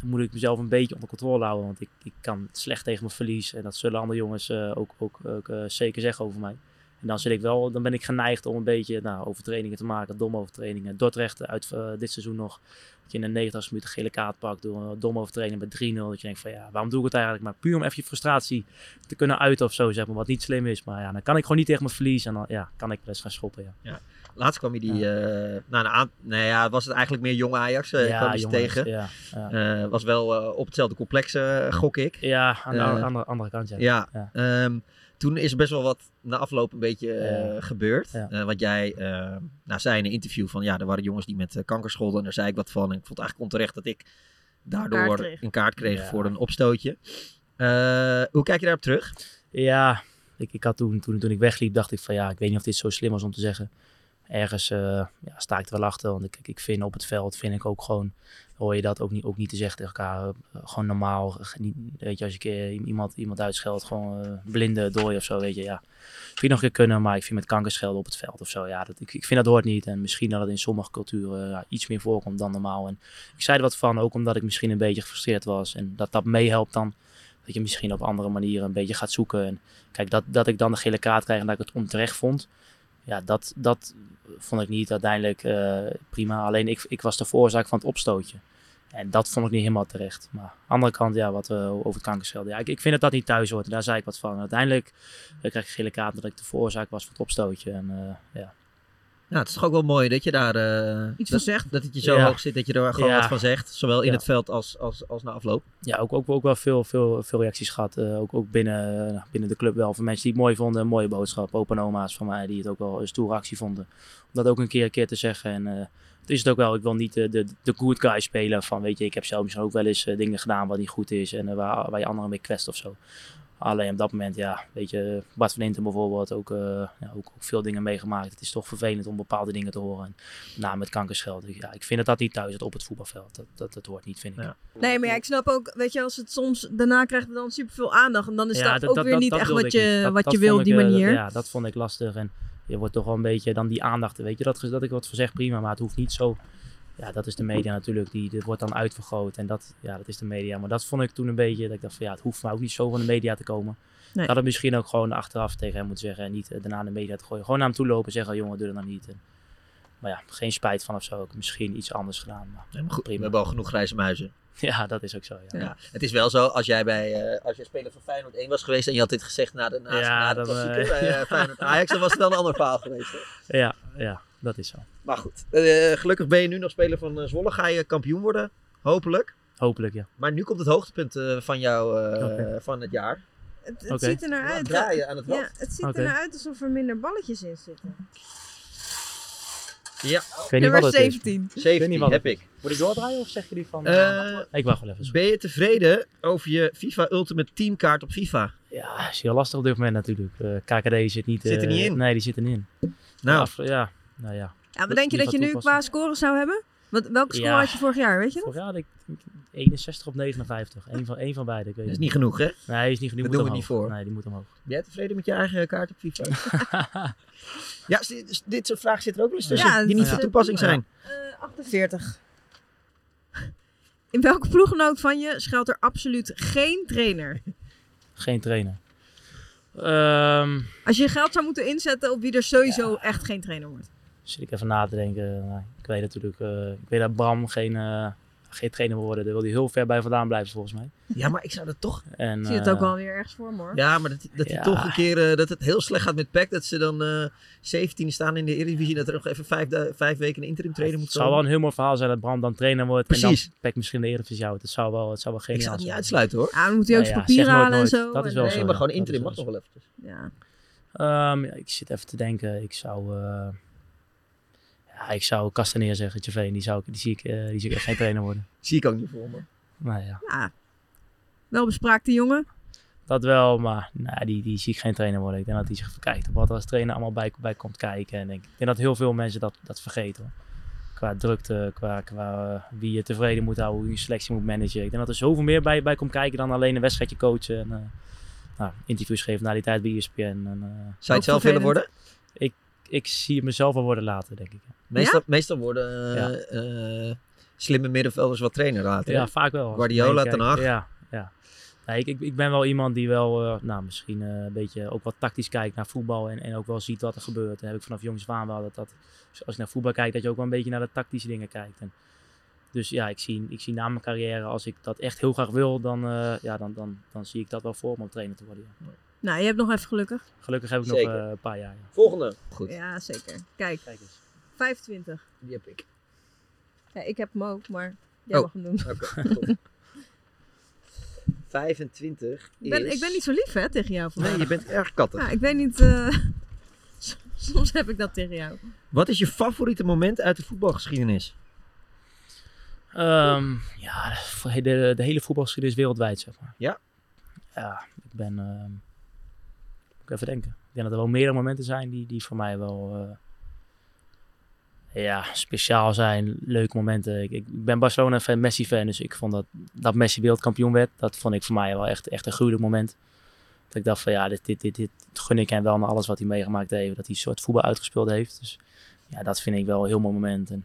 Dan moet ik mezelf een beetje onder controle houden. Want ik, ik kan slecht tegen mijn verlies. En dat zullen andere jongens uh, ook, ook, ook uh, zeker zeggen over mij. En dan, zit ik wel, dan ben ik geneigd om een beetje nou, overtrainingen te maken, domme overtrainingen. Dordrecht uit uh, dit seizoen nog. Dat je in de 90 minuten gele kaart pakt door een domme overtraining met 3-0. Dat je denkt van ja, waarom doe ik het eigenlijk? Maar puur om even je frustratie te kunnen uiten of zo, zeg maar. Wat niet slim is. Maar ja, dan kan ik gewoon niet tegen mijn verlies. En dan ja, kan ik eens gaan schoppen, ja. ja. Laatst kwam je die, ja. uh, nou, aan, nou ja, was het eigenlijk meer jong Ajax, uh, ja, kwam je tegen. Ja, ja. Uh, was wel op hetzelfde complex, gok ik. Ja, aan de andere, andere kant, ja. Ja, ja. Um, toen is er best wel wat na afloop een beetje ja. gebeurd. Ja. wat jij nou, zei in een interview van, ja, er waren jongens die met kanker scholden. En daar zei ik wat van. En ik vond het eigenlijk onterecht dat ik daardoor kaart een kaart kreeg voor een opstootje. hoe kijk je daarop terug? Ja, ik, ik had toen, toen, toen ik wegliep, dacht ik van, ja, ik weet niet of dit zo slim was om te zeggen ergens uh, ja, sta ik er wel achter. Want ik, ik vind op het veld, vind ik ook gewoon, hoor je dat ook niet, ook niet te zeggen tegen elkaar. Uh, gewoon normaal, niet, weet je, als keer iemand, iemand uitscheldt, gewoon blinde dooi of zo, weet je, ja. Vind je nog een keer kunnen, maar ik vind met kankerschelden op het veld of zo, ja, dat, ik, ik vind dat hoort niet. En misschien dat het in sommige culturen iets meer voorkomt dan normaal. En ik zei er wat van, ook omdat ik misschien een beetje gefrustreerd was. En dat dat meehelpt dan, dat je misschien op andere manieren een beetje gaat zoeken. En kijk, dat, dat ik dan de gele kaart krijg en dat ik het onterecht vond ja, dat, dat vond ik niet uiteindelijk uh, prima. Alleen ik, ik was de veroorzaak van het opstootje. En dat vond ik niet helemaal terecht. Maar aan de andere kant, ja, wat uh, over het kankercel. Ja, ik, ik vind dat dat niet thuis hoort. Daar zei ik wat van. Uiteindelijk uh, krijg ik gele kaart dat ik de veroorzaak was van het opstootje. En ja. Ja, het is toch ook wel mooi dat je daar iets dat, van zegt. Dat het je zo ja. hoog zit dat je er gewoon ja. wat van zegt. Zowel in ja. het veld als, als, als na afloop. Ja, ook, ook, ook wel veel, veel, veel reacties gehad. Uh, ook ook binnen, uh, binnen de club wel. Van mensen die het mooi vonden. Een mooie boodschap. Opa en oma's van mij die het ook wel een stoere actie vonden. Om dat ook een keer, een keer te zeggen. En uh, het is het ook wel. Ik wil niet de, de, de good guy spelen. Van weet je, ik heb zelf misschien ook wel eens dingen gedaan wat niet goed is. En waar, waar je anderen mee kwest of zo. Alleen op dat moment, ja, weet je, Bart van Inten bijvoorbeeld ook, uh, ja, ook, ook, veel dingen meegemaakt. Het is toch vervelend om bepaalde dingen te horen. En nou, met kankerscheld. Ja, ik vind dat dat niet thuis het op het voetbalveld. Dat, dat, dat hoort niet, vind ik. Ja. Nee, maar ja, ik snap ook, weet je, als het soms daarna krijgt het dan superveel aandacht. En dan is ja, dat, dat, ook weer niet echt wat je, dat, wat je wil op die manier. Ik, ja, dat vond ik lastig. En je wordt toch wel een beetje dan die aandacht, weet je, dat, dat ik wat voor zeg, prima. Maar het hoeft niet zo ja, dat is de media natuurlijk. Die, dit wordt dan uitvergroot. En dat, ja, dat is de media. Maar dat vond ik toen een beetje. Dat ik dacht van ja, het hoeft maar ook niet zo van de media te komen. Nee. Ik had het misschien ook gewoon achteraf tegen hem moeten zeggen. En niet uh, daarna de media te gooien. Gewoon naar hem toe lopen en zeggen: jongen, doe dat dan niet. En, maar ja, geen spijt van of zo. Ik misschien iets anders gedaan. Maar, goed, prima. We hebben al genoeg grijze muizen. Ja, dat is ook zo. Ja. ja. Het is wel zo, als jij bij uh, als jij speler van Feyenoord 1 was geweest en je had dit gezegd na de, na, ja, na de klassieker uh, bij uh, Feyenoord Ajax, dan was het wel een ander verhaal geweest. Hè? Ja, ja, dat is zo. Maar goed, gelukkig ben je nu nog speler van Zwolle. Ga je kampioen worden, hopelijk. Hopelijk, ja. Maar nu komt het hoogtepunt van jou okay. van het jaar. Het, het okay. ziet er naar uit. Draaien aan het ja, het ziet okay. er naar uit alsof er minder balletjes in zitten. Ja. Ik weet niet Nummer wat 17. 17 heb ik. Moet ik doordraaien of zeg je die van... Uh, ik wacht wel even. Zo. Ben je tevreden over je FIFA Ultimate Team kaart op FIFA? Ja, is heel lastig op dit moment natuurlijk. Uh, KKD zit niet... Zit er niet in? Nee, die zit er niet in. Nou. Af, ja, nou ja. Ja, maar denk je dat je nu qua score zou hebben? Wat, welke score Ja. had je vorig jaar, weet je nog? Vorig jaar had ik 61 op 59. Eén van, één van beide. Ik weet Dat is niet genoeg, hè? Nee, is niet genoeg. Dat Die doen we niet voor. Nee, die moet omhoog. Ben jij tevreden met je eigen kaart op FIFA? ja, dit soort vragen zitten er ook wel eens tussen Ja, die niet ja. van toepassing zijn. Eh, 48. In welke ploeggenoot van je schuilt er absoluut geen trainer? Geen trainer. Ehm, Als je geld zou moeten inzetten op wie er sowieso echt geen trainer wordt. Zit ik even na te denken. Nou, ik weet natuurlijk, eh, ik weet dat Bram geen, eh, geen trainer wil worden. Daar wil hij heel ver bij vandaan blijven volgens mij. Ja, maar ik zou dat toch... En, Ik zie het eh, ook wel weer ergens voor me hoor. Ja, maar dat, dat hij toch een keer... eh, dat het heel slecht gaat met PEC. Dat ze dan eh 17 staan in de Eredivisie. Dat er nog even vijf, vijf weken een interim trainer moet Het zou wel een heel mooi verhaal zijn dat Bram dan trainer wordt. Precies. En dan Peck misschien de Eredivisie houdt. Het zou wel, het zou wel Ik geniaal zou het niet uitsluiten hoor. Ja, dan moet hij ook ja, zeg nooit halen en zo. Dat is wel Nee, zo. maar gewoon interim mag wel nog wel even. Ja. Ehm, ja, ik zit even te denken. Ik zou... eh ja, ik zou Castaneer zeggen, Tjeveen. Die, zou, ik- die, zie ik, eh, die zie ik echt geen trainer worden. Zie ik ook niet voor me. Nou ja, Ja. Wel bespraakte jongen. dat wel. Maar nou, die, die zie ik geen trainer worden. Ik denk dat hij zich even kijkt op wat er als trainer allemaal bij, bij komt kijken. En ik denk dat heel veel mensen dat, dat vergeten. Hoor. Qua drukte, qua, qua eh, wie je tevreden moet houden, hoe je selectie moet managen. Ik denk dat er zoveel meer bij, bij komt kijken dan alleen een wedstrijdje coachen. En, eh, nou, interviews geven na die tijd bij ESPN. En, eh, Zou je het zelf willen worden? Ik, ik zie het mezelf wel worden later, denk ik. Meestal, meestal worden eh, eh, slimme middenvelders wat trainer later. Ja, hè? vaak wel. Guardiola, ik Ten. Hag. Ja, ja. Nee, ik, ik, ik ben wel iemand die wel, eh, nou, misschien eh, een beetje ook wat tactisch kijkt naar voetbal. En, en ook wel ziet wat er gebeurt. En heb ik vanaf jongs af aan wel dat, dat als je naar voetbal kijkt, dat je ook wel een beetje naar de tactische dingen kijkt. En, dus ja, ik zie, ik zie na mijn carrière, als ik dat echt heel graag wil, dan, eh, ja, dan, dan, dan zie ik dat wel voor me om trainer te worden. Ja. Nou, je hebt nog even gelukkig. Gelukkig heb ik Zeker. nog eh, een paar jaar. Ja. Volgende. Goed. Ja, zeker. Kijk, Kijk eens. 25. Die heb ik. Ja, ik heb hem ook, maar jij Oh, mag hem doen. Oké, goed. 25 Ik ben, is- ik ben niet zo lief hè, tegen jou vandaag. Nee, je bent erg kattig. Ja, ik weet niet... eh, Soms heb ik dat tegen jou. Wat is je favoriete moment uit de voetbalgeschiedenis? Ehm, ja, de, de, de hele voetbalgeschiedenis wereldwijd, zeg maar. Ja? Ja, ik ben... ehm, even denken. Ik denk dat er wel meerdere momenten zijn die, die voor mij wel... eh, ja, speciaal zijn. Leuke momenten. Ik, ik ben Barcelona-fan, Messi-fan. Dus ik vond dat, dat Messi wereldkampioen werd. Dat vond ik voor mij wel echt, echt een gruwelijk moment. Dat ik dacht van ja, dit, dit, dit, dit gun ik hem wel naar alles wat hij meegemaakt heeft. Dat hij een soort voetbal uitgespeeld heeft. Dus ja, dat vind ik wel een heel mooi moment. En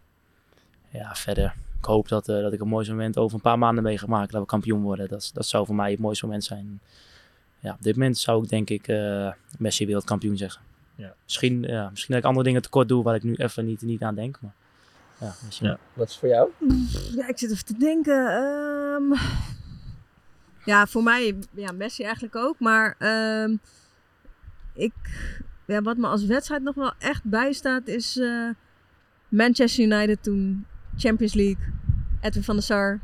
ja, verder. Ik hoop dat, eh, dat ik een mooi moment over een paar maanden mee ga maken. Dat we kampioen worden. Dat, dat zou voor mij het mooiste moment zijn. Ja, op dit moment zou ik denk ik eh, Messi wereldkampioen zeggen. Ja. Misschien, ja, misschien dat ik andere dingen tekort doe waar ik nu even niet, niet aan denk. Maar ja, misschien. Ja. Wat is voor jou? Ja, ik zit even te denken. ehm, ja, voor mij, ja, Messi eigenlijk ook. Maar ehm, ik, ja, wat me als wedstrijd nog wel echt bijstaat is eh, Manchester United toen Champions League. Edwin van der Sar,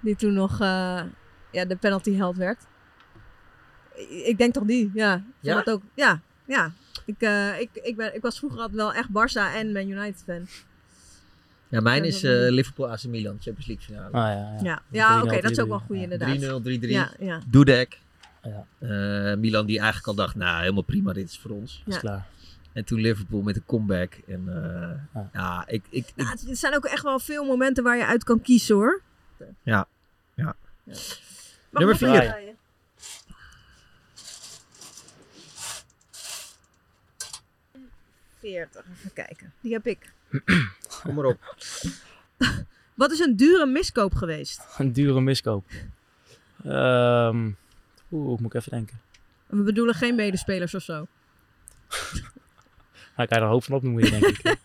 die toen nog eh, ja, de penalty held werd. Ik, denk toch die, ja. Ja? dat ook, ja, ja. Ik, eh, ik, ik, ben, ik was vroeger altijd wel echt Barça en Man United fan. Ja, mijn is eh, Liverpool AC Milan, Champions League finale. Ah, ja, ja. Ja, ja 3-0, oké, dat is ook 3-3. wel goed Ja. inderdaad. 3-0, 3-3. Ja, ja. Dudek. Ja. Eh, Milan die eigenlijk al dacht, nou helemaal prima, dit is voor ons. Is klaar. En toen Liverpool met een comeback. En eh, ja, ik, ik, ik- Ja, het- er zijn ook echt wel veel momenten waar je uit kan kiezen hoor. ja, ja. Nummer ik nog vier. wat draaien? Veertig, even kijken. Die heb ik. Kom maar op. Wat is een dure miskoop geweest? Een dure miskoop. Ehm Oeh, moet ik even denken. We bedoelen geen medespelers of zo. Nou, ik kan er een hoop van opnoemen, denk ik.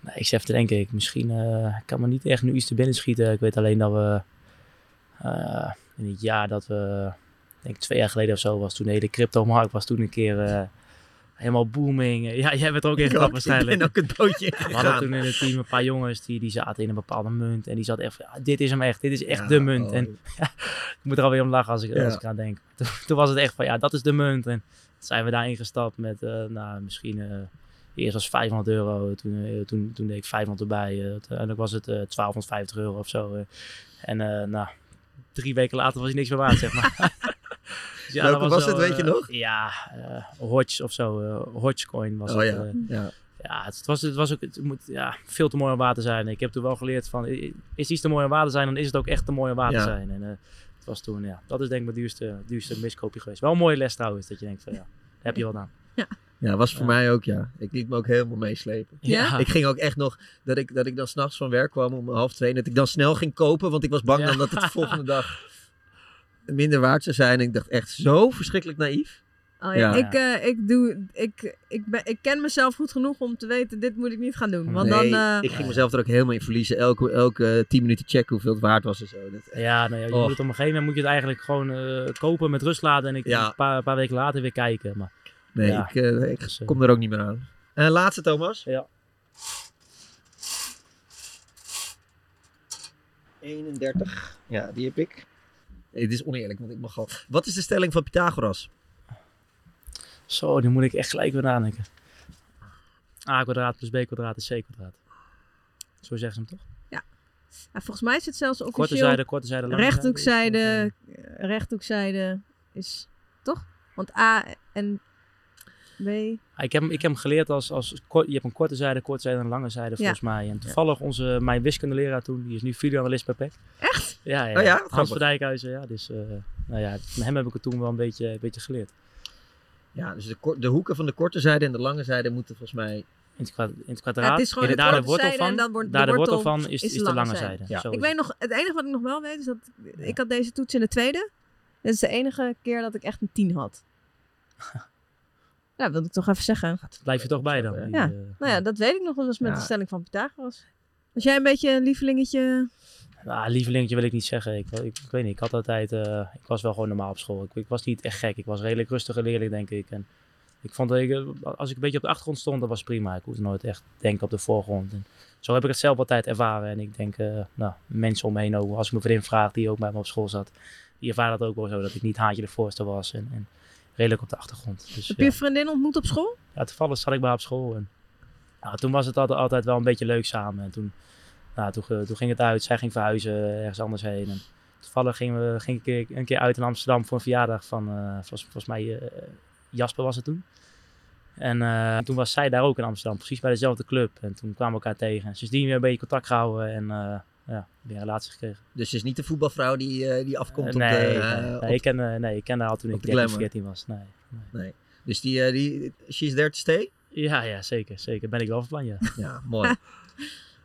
nee, ik even te denken. Ik, misschien ik kan me niet echt nu iets te binnen schieten. Ik weet alleen dat we eh, in het jaar dat we, ik denk twee jaar geleden of zo was, toen de hele crypto-markt was toen een keer eh, helemaal booming. Ja, jij bent er ook in getrapt waarschijnlijk. Ik ben ook het bootje We hadden toen in het team een paar jongens die, die zaten in een bepaalde munt. En die zaten echt van, ja, dit is hem echt. Dit is echt Ja, de munt. oh. En ik moet er alweer om lachen als ik, als ik aan denk. Toen, toen was het echt van, ja, dat is de munt. En zijn we daarin gestapt met, eh, nou, misschien... eh, Eerst was 500 euro, toen, eh, toen, toen deed ik 500 erbij. eh, uiteindelijk was het eh 1250 euro of zo. en nou, drie weken later was hij niks meer waard, zeg maar. Welke dat was het, wel, weet je eh, nog? Ja, eh Hodge of zo. eh Hodgecoin was Oh het. ja, ja. Ja, het, was, het was ook het moet ja, veel te mooi om waar te zijn. Ik heb toen wel geleerd van, is iets te mooi om waar te zijn, dan is het ook echt te mooi om waar Ja. te zijn. En eh, het was toen, ja, dat is denk ik mijn duurste, duurste miskoopje geweest. Wel een mooie les trouwens, dat je denkt van, ja, heb je wat aan. Ja, was voor mij ook, ja. Ik liet me ook helemaal meeslepen. Ja? Ik ging ook echt nog, dat ik, dat ik dan s'nachts van werk kwam om half twee. En dat ik dan snel ging kopen, want ik was bang Ja. dan dat het de volgende dag minder waard zou zijn. En ik dacht echt zo verschrikkelijk naïef. Oh ja, Ik, eh, ik, doe, ik, ik, ben, ik ken mezelf goed genoeg om te weten, dit moet ik niet gaan doen. Want nee, dan, eh, ik ging mezelf er ook helemaal in verliezen. Elke, elke eh, tien minuten checken hoeveel het waard was en zo. Dat, Ja, nou ja, je Oh. moet het op een gegeven moment moet je het eigenlijk gewoon eh, kopen met rust laten en ik Ja. een paar, paar weken later weer kijken. Maar, Nee, ja, ik, eh, ik dus, kom er ook niet meer aan. En laatste, Thomas. Ja. 31. Ja, die heb ik. Nee, dit is oneerlijk, want ik mag al. Wat is de stelling van Pythagoras? Zo, nu moet ik echt gelijk weer nadenken. A kwadraat plus B kwadraat is C kwadraat. Zo zeggen ze hem toch? ja. Ja, volgens mij is het zelfs officieel... Korte zijde, korte zijde, lange zijde Rechthoekzijde, rechthoekzijde is... Toch? Want A en Ah, Ik heb, hem- ik heb hem geleerd als, als je hebt een korte zijde, korte zijde en een lange zijde Ja. volgens mij. En toevallig onze, mijn wiskundeleraar toen, die is nu videoanalist bij PEC. Echt? Ja, ja. Oh ja? Hans Grappig. van Dijkhuizen, ja. Dus, eh, nou ja, van hem heb ik het toen wel een beetje, een beetje geleerd. Ja, dus de, de hoeken van de korte zijde en de lange zijde moeten volgens mij. In het, kwa- in het kwadraat. Ja, het is gewoon en daar de korte wortel zijde van, en dan wordt de daar de wortel wortel van is, is is de lange zijde. Ja. Zo Ik weet nog, het enige wat ik nog wel weet is dat ik had deze toets in de tweede. Dit is de enige keer dat ik echt een 10 had. Ja, dat wilde ik toch even zeggen. Blijf je toch bij dan? die, Ja, eh, nou ja, dat weet ik nog. Dat was met Ja. de stelling van Pythagoras. Als jij een beetje een lievelingetje... Nou, lievelingetje wil ik niet zeggen. Ik, ik, ik weet niet, ik had altijd, eh, ik was wel gewoon normaal op school. Ik, ik was niet echt gek. Ik was redelijk rustige leerling, denk ik. En ik vond dat ik, eh, als ik een beetje op de achtergrond stond, dat was prima. Ik hoefde nooit echt denken op de voorgrond. En zo heb ik het zelf altijd ervaren. En ik denk, eh, nou, mensen om me heen ook, als ik mijn vriendin vraag die ook bij me op school zat, die ervaren dat ook wel zo, dat ik niet haantje de voorste was. En, en redelijk op de achtergrond. Dus, Heb je een vriendin ontmoet op school? Ja, toevallig zat ik bij op school. En, nou, toen was het altijd, altijd wel een beetje leuk samen. En toen, nou, toen, ge- toen ging het uit. Zij ging verhuizen ergens anders heen. En toevallig gingen we, ging ik een keer- uit in Amsterdam voor een verjaardag van, eh, volgens, volgens mij, eh, Jasper was het toen. En eh, toen was zij daar ook in Amsterdam, precies bij dezelfde club. En toen kwamen we elkaar tegen. En sindsdien weer een beetje contact gehouden en eh, ja, weer een relatie gekregen. Dus het is niet de voetbalvrouw die, eh, die afkomt op nee, de. nee, eh, nee, op- ik ken, eh, nee, ik ken haar al toen ik de 13, glamour. 14 was. Nee, nee. Nee. Dus die, eh, die, she's there to stay? Ja, ja, zeker. Zeker. Ben ik wel van plan, ja. Ja, mooi.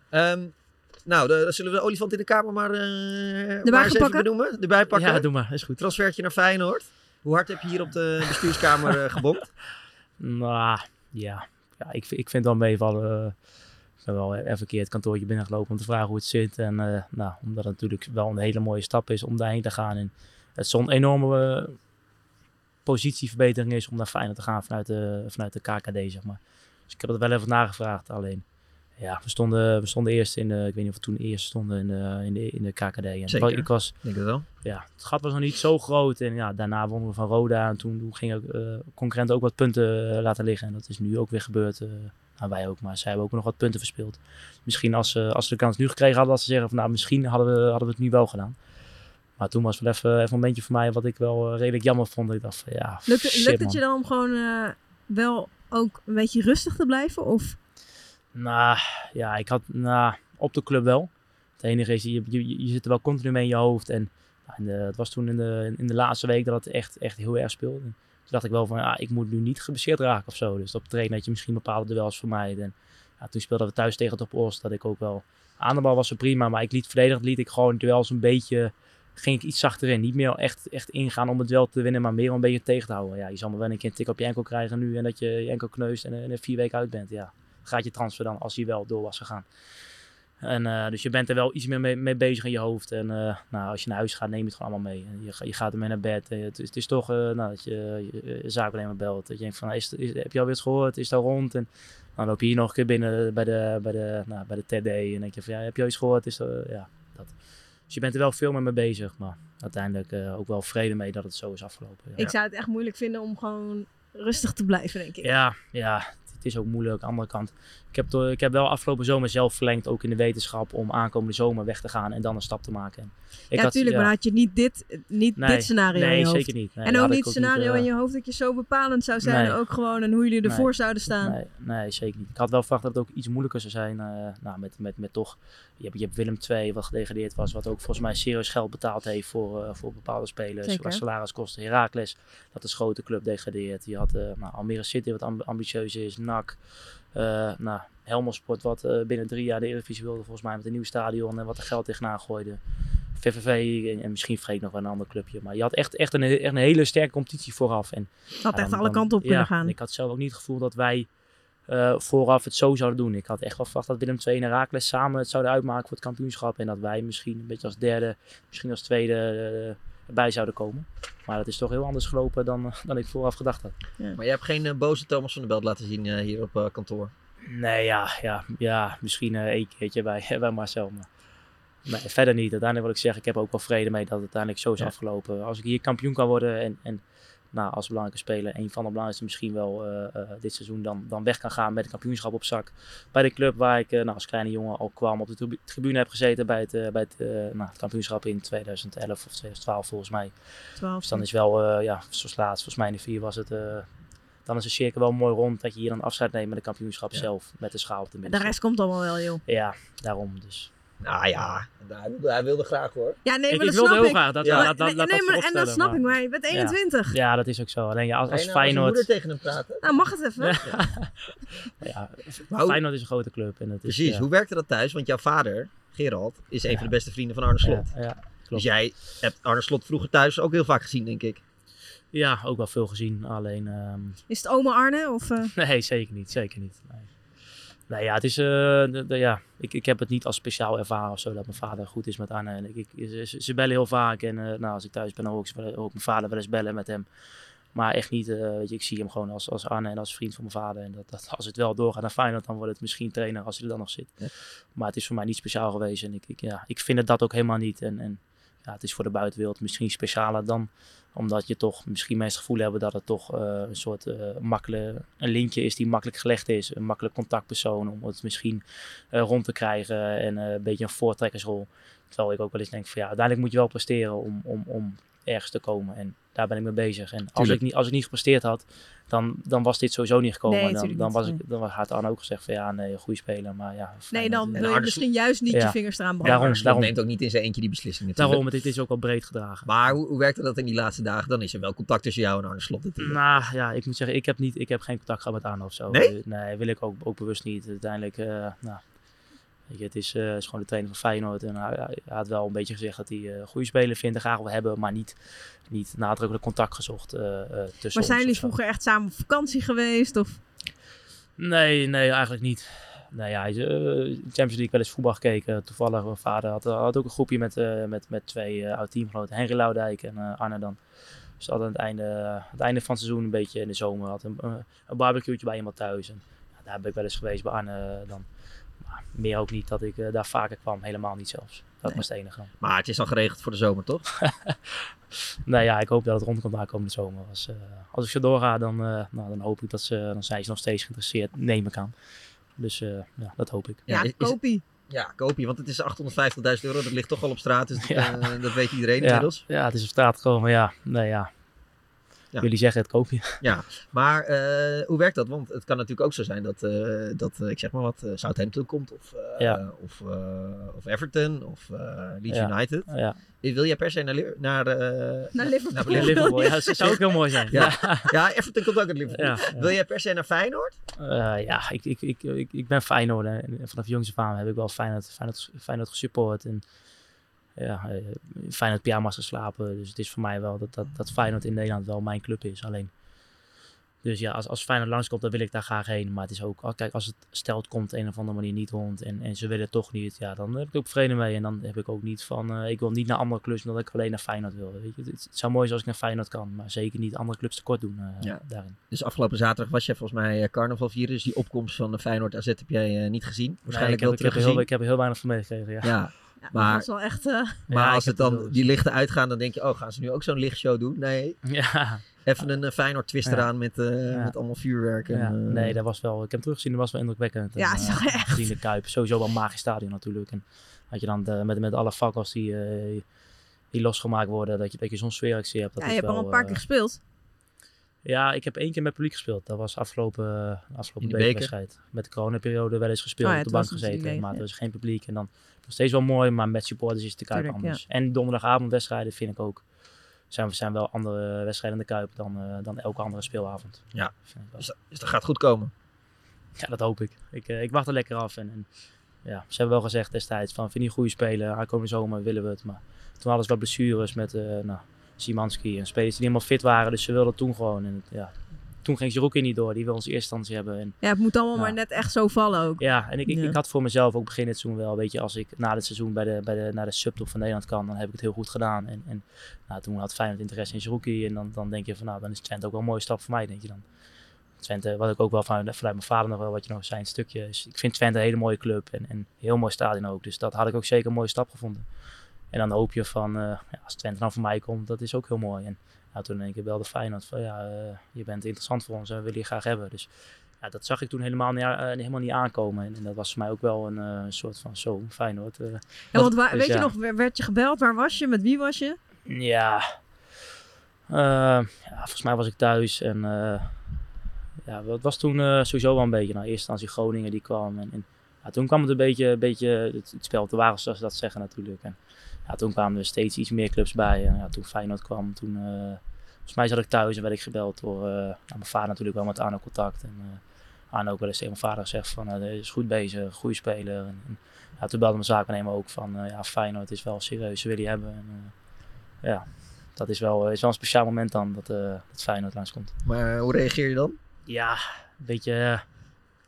Ehm, nou, de, zullen we de olifant in de kamer maar, eh maar eens even benoemen? Erbij pakken? Ja, doe maar. Is goed. Transfertje naar Feyenoord. Hoe hard heb je hier op de bestuurskamer gebomd? Nou, ja. ja ik, vind- ik vind het wel meevallen. eh, ik ben wel even een keer het kantoortje binnengelopen om te vragen hoe het zit. En eh, nou, omdat het natuurlijk wel een hele mooie stap is om daarheen te gaan. En het zo'n enorme eh, positieverbetering is om naar Feyenoord te gaan vanuit de, vanuit de KKD, zeg maar. Dus ik heb het wel even nagevraagd. Alleen, ja, we stonden, we stonden eerst in de, ik weet niet of we toen eerst stonden in de, in de, in de KKD. En Zeker. Ik was, Denk het wel. ja, het gat was nog niet zo groot. En ja, daarna wonnen we van Roda. En toen, toen gingen uh, concurrenten ook wat punten eh, laten liggen. En dat is nu ook weer gebeurd. Nou, wij ook, maar zij hebben ook nog wat punten verspeeld. Misschien als, ze als ze de kans nu gekregen hadden, dat ze zeggen van nou, misschien hadden we, hadden we het nu wel gedaan. Maar toen was het wel even, even een momentje voor mij wat ik wel eh, redelijk jammer vond. Ik dacht van ja, Lukt, shit, lukt het je dan om gewoon eh, wel ook een beetje rustig te blijven? Of Nou, ja, ik had nou, op de club wel. Het enige is, je, je, je zit er wel continu mee in je hoofd. En nou, in de, het was toen in de, in de laatste week dat het echt, echt heel erg speelde. Toen dacht ik wel van, ja, ik moet nu niet geblesseerd raken of zo. Dus op trainen dat je misschien bepaalde duels vermijden. En ja, toen speelden we thuis tegen Top Oost, dat ik ook wel... Aan de bal was ze prima, maar ik liet verdedigend liet ik gewoon duels een beetje... Ging ik iets zachter in. Niet meer echt, echt ingaan om het duel te winnen, maar meer om een beetje tegen te houden. Ja, je zal maar wel een keer een tik op je enkel krijgen nu en dat je je enkel kneust en, en er vier weken uit bent. Ja, gaat je transfer dan als hij wel door was gegaan. En, uh, dus je bent er wel iets meer mee, mee bezig in je hoofd. En uh, nou, als je naar huis gaat, neem je het gewoon allemaal mee. En je, je gaat ermee naar bed. Het is, het is toch uh, nou, dat je je, je zaak alleen maar belt. Dat je denkt van, is, is, heb je alweer iets gehoord? Is het al rond? En dan loop je hier nog een keer binnen bij de, bij de, nou, bij de TD. En denk je van, ja, heb je al iets gehoord? Is er, ja, dat. Dus je bent er wel veel meer mee bezig. Maar uiteindelijk ook wel vrede mee dat het zo is afgelopen. Ja. ik zou het echt moeilijk vinden om gewoon rustig te blijven, denk ik. Ja, ja. Het het is ook moeilijk. Aan de andere kant, ik heb, ik heb wel afgelopen zomer zelf verlengd, ook in de wetenschap, om aankomende zomer weg te gaan en dan een stap te maken. En ik ja, had- tuurlijk, ja. maar had je niet dit, niet Nee, dit scenario nee, in je hoofd. zeker niet. Nee, en ook niet het niet, scenario eh, in je hoofd dat je zo bepalend zou zijn. Ook gewoon en hoe jullie ervoor zouden staan. Nee, nee, zeker niet. Ik had wel verwacht dat het ook iets moeilijker zou zijn. eh, nou, met, met, met toch, je hebt, je hebt Willem II, wat gedegradeerd was, wat ook volgens mij serieus geld betaald heeft voor, eh, voor bepaalde spelers. Zeker. Qua salariskosten. Heracles, dat is grote club degradeert. Je had nou, Almere City, wat amb- ambitieus is. NAC, nou, Helmond Sport, wat eh, binnen drie jaar de Eredivisie wilde, volgens mij met een nieuw stadion en wat er geld tegenaan gooide. VVV en, en misschien Freek nog wel een ander clubje. Maar je had echt, echt, een, echt een hele sterke competitie vooraf. En, Had ja, echt dan- alle kanten op ja, kunnen gaan. Ik had zelf ook niet het gevoel dat wij eh, vooraf het zo zouden doen. Ik had echt wel verwacht dat Willem II en Herakles samen het zouden uitmaken voor het kampioenschap. En dat wij misschien een beetje als derde, misschien als tweede eh, erbij zouden komen. Maar dat is toch heel anders gelopen dan, eh, dan ik vooraf gedacht had. Maar je hebt geen eh, boze Thomas van der Belt laten zien eh, hier op eh, kantoor. Nee, ja, ja, ja misschien één keertje bij, bij Marcel. Maar nee, verder niet. Uiteindelijk wil ik zeggen, ik heb ook wel vrede mee dat het uiteindelijk zo is Ja. afgelopen. Als ik hier kampioen kan worden en, en nou, als belangrijke speler, een van de belangrijkste misschien wel eh, eh, dit seizoen, dan, dan weg kan gaan met een kampioenschap op zak. Bij de club waar ik eh, nou, als kleine jongen al kwam, op de tribu- tribune heb gezeten bij het, bij het, nou, het kampioenschap in 2011 of 2012 volgens mij. 12, Dus dan is wel, ja, zoals laatst, volgens mij in de vier was het... dan is de cirkel wel mooi rond dat je hier dan afscheid neemt met de kampioenschap zelf. Met de schaal op de De midden. rest komt allemaal wel, joh. Ja, daarom dus. Nou ja, hij wilde, hij wilde graag hoor. Ja, nee, Ik- maar ik dat wilde snap heel ik. graag, dat- Ja. nee, laat dat nee, maar, en dat snap ik, maar- je bent 21. Ja, ja, dat is ook zo. Alleen ja, als, als nou als je moeder Feyenoord... tegen hem praten? Nou, mag het even? Ja, hoe- Feyenoord is een grote club. En het is, Precies, ja. hoe werkte dat thuis? Want jouw vader, Gerald, is een van de beste vrienden van Arne Slot. Ja, ja, dus jij hebt Arne Slot vroeger thuis ook heel vaak gezien, denk ik. Ja, ook wel veel gezien. Alleen... ehm, Is het oma Arne? Of, eh? Nee, zeker niet. Zeker niet. Nee. Nee, ja, het is, eh, de, de- ja, ik, ik heb het niet als speciaal ervaren of zo dat mijn vader goed is met Anne. Ik, ik, ze, ze bellen heel vaak en eh, nou, als ik thuis ben, dan hoor ik, ze wel- hoor ik mijn vader wel eens bellen met hem. Maar echt niet, eh, weet je, ik zie hem gewoon als, als Arne en als vriend van mijn vader. En dat, dat, als het wel doorgaat naar Feyenoord, dan wordt het misschien trainer als hij er dan nog zit. Maar het is voor mij niet speciaal geweest en ik, ik, ja, ik vind het dat ook helemaal niet. En, en ja, het is voor de buitenwereld misschien specialer dan omdat je toch misschien mensen het gevoel hebben dat het toch eh, een soort eh makkelijk, een linkje is die makkelijk gelegd is. Een makkelijk contactpersoon om het misschien eh, rond te krijgen en een beetje een voortrekkersrol. Terwijl ik ook wel eens denk van ja, uiteindelijk moet je wel presteren om, om, om ergens te komen. En daar ben ik mee bezig. En als Tuurlijk. ik, niet, als ik niet gepresteerd had, dan, dan was dit sowieso niet gekomen. Nee, dan, dan, was ik, dan had Arne ook gezegd van ja, nee, een goede speler. Maar ja, Nee, dan wil je misschien juist niet je vingers eraan branden. Daarom, neemt ook niet in zijn eentje die beslissing natuurlijk. Daarom, dit is ook al breed gedragen. Maar hoe, hoe werkte dat in die laatste dagen? Dan is er wel contact tussen jou en Arne Slot natuurlijk. Nou ja, ik moet zeggen, ik heb, niet, ik heb geen contact gehad met Arno of zo. Nee? Nee, wil ik ook, ook bewust niet. Uiteindelijk, eh, nou, je, het is, eh, is gewoon de trainer van Feyenoord. En hij, hij had wel een beetje gezegd dat hij een goede speler vindt en graag wil hebben, maar niet, niet nadrukkelijk contact gezocht eh, tussen Maar zijn jullie vroeger echt samen op vakantie geweest? Of? Nee, nee, eigenlijk niet. Nee, ja, Champions League wel eens voetbal gekeken. Toevallig, mijn vader had, had ook een groepje met, met, met twee oud-teamgenoten. Henry Loudijk en Arne dan. Dus aan het einde, het einde van het seizoen, een beetje in de zomer, had een, een barbecue'tje bij iemand thuis. En, ja, daar ben ik wel eens geweest bij Arne dan. Maar meer ook niet dat ik eh, daar vaker kwam. Helemaal niet zelfs. Dat was het enige. Maar het is al geregeld voor de zomer, toch? Nou ja, ik hoop dat het rond komt aankomende zomer. Als, eh, als ik zo doorga, dan, eh, nou, dan hoop ik dat ze, dan zijn ze nog steeds geïnteresseerd, neem ik aan. Dus eh, ja, dat hoop ik. Ja, is- is- kopie. Ja, kopie, want het is 850.000 euro. Dat ligt toch al op straat, dus dat, Ja. eh, dat weet iedereen Ja, inmiddels. ja, het is op straat gekomen, ja. Nee, ja. Ja. Jullie zeggen het koop je. Ja, maar eh, hoe werkt dat? Want het kan natuurlijk ook zo zijn dat, eh, dat eh, ik zeg maar wat, eh, Southampton komt of, eh, Ja. of, eh, of Everton of eh, Leeds Ja. United. Ja. Wil jij per se naar, naar, eh, Naar Liverpool. Naar Liverpool, ja, dat zou ook heel mooi zijn. Ja, Ja. ja. Everton komt ook uit Liverpool. Ja, ja. Wil jij per se naar Feyenoord? Eh, ja, ik, ik, ik, ik, ik ben Feyenoord en vanaf jongs af aan heb ik wel Feyenoord, Feyenoord, Feyenoord gesupport. En ja, eh, Feyenoord pyjama's geslapen. Dus het is voor mij wel dat, dat, dat Feyenoord in Nederland wel mijn club is. Alleen, dus ja, als, als Feyenoord langskomt, dan wil ik daar graag heen. Maar het is ook, kijk, als het stelt komt op een of andere manier niet rond en, en ze willen het toch niet, ja, dan heb ik ook vrede mee. En dan heb ik ook niet van, eh, ik wil niet naar andere clubs, omdat ik alleen naar Feyenoord wil. Weet je? Het, het zou mooi zijn als ik naar Feyenoord kan, maar zeker niet andere clubs tekort doen eh, Ja. daarin. Dus afgelopen zaterdag was jij volgens mij carnaval vieren. Dus die opkomst van de Feyenoord AZ heb jij niet gezien. Nee, Waarschijnlijk ik, heb, wel ik, heb heel, ik heb er heel weinig van meegekregen, ja. Ja. Maar dat was wel echt... eh, maar Ja, als het dan die lichten uitgaan, dan denk je, oh, gaan ze nu ook zo'n lichtshow doen? Nee. Ja. Even een uh, Feyenoord twist Ja. eraan met, eh, Ja. met allemaal vuurwerk. En, Ja, eh, nee, dat was wel. Ik heb hem teruggezien, dat was wel indrukwekkend. Ja, En, echt. Gezien de Kuip, sowieso wel een magisch stadion natuurlijk. En dat je dan de- met, met alle fakkels die, eh, die losgemaakt worden, dat je, dat je zo'n sfeeractie hebt. Dat Ja, je hebt wel, al een paar keer gespeeld. Ja, ik heb één keer met publiek gespeeld. Dat was afgelopen, In afgelopen de bekerwedstrijd. Met de coronaperiode wel eens gespeeld, Oh ja, op de bank was het gezeten. maar er is geen publiek. En dan nog steeds wel mooi, maar met supporters is de Kuip Tuurlijk, anders. En donderdagavondwedstrijden vind ik ook. Zijn, zijn wel andere wedstrijden in de Kuip dan, eh, dan elke andere speelavond. Ja, dus, dat- dus dat gaat goed komen. Ja, dat hoop ik. Ik, eh, ik wacht er lekker af. En, en ja, ze hebben wel gezegd destijds van vind je een goede speler, aankomende zomer willen we het. Maar toen hadden ze wat blessures met eh nou, Simanski en spelers die helemaal fit waren. Dus ze wilden toen gewoon. En het- ja, toen ging Zerouki niet door, die wil ons eerste instantie hebben. En, Ja, het moet allemaal maar net echt zo vallen ook. ja, en ik, ik, Ja. ik had voor mezelf ook begin dit seizoen wel, weet je, als ik na dit seizoen bij de, bij de, naar de subtop van Nederland kan, dan heb ik het heel goed gedaan. En, en nou, toen had Feyenoord interesse in Zerouki en dan, dan denk je van nou, dan is Twente ook wel een mooie stap voor mij, denk je dan. Twente, wat ik ook wel van, vanuit mijn vader nog wel, wat je nog zei, een stukje ik vind Twente een hele mooie club en, en een heel mooi stadion ook. Dus dat had ik ook zeker een mooie stap gevonden. En dan hoop je van, eh, ja, als Twente dan voor mij komt, dat is ook heel mooi. En ja, toen in één keer belde Feyenoord van, ja, eh, je bent interessant voor ons en we willen je graag hebben. Dus ja, dat zag ik toen helemaal niet, eh, helemaal niet aankomen. En, en dat was voor mij ook wel een soort van, zo, Feyenoord. eh. Ja, want waar, Dus weet je nog, wer- werd je gebeld? Waar was je? Met wie was je? Ja. Ja, volgens mij was ik thuis en ja, het was toen sowieso wel een beetje, nou, eerst instantie Groningen die kwam en, en ja, toen kwam het een beetje, een beetje het, het spel te wagen zoals ze dat zeggen natuurlijk. En ja, toen kwamen er steeds iets meer clubs bij en ja, toen Feyenoord kwam, toen eh, volgens mij zat ik thuis en werd ik gebeld door eh, nou, mijn vader natuurlijk wel met Arno contact en eh Arno ook wel eens tegen mijn vader gezegd van eh is goed bezig, goede speler. En, en ja, toen belde mijn zaakwaarnemer ook van ja, Feyenoord is wel serieus, ze willen je hebben. En, ja, dat is wel, is wel een speciaal moment dan dat, eh dat Feyenoord langskomt. Maar hoe reageer je dan? Ja, een beetje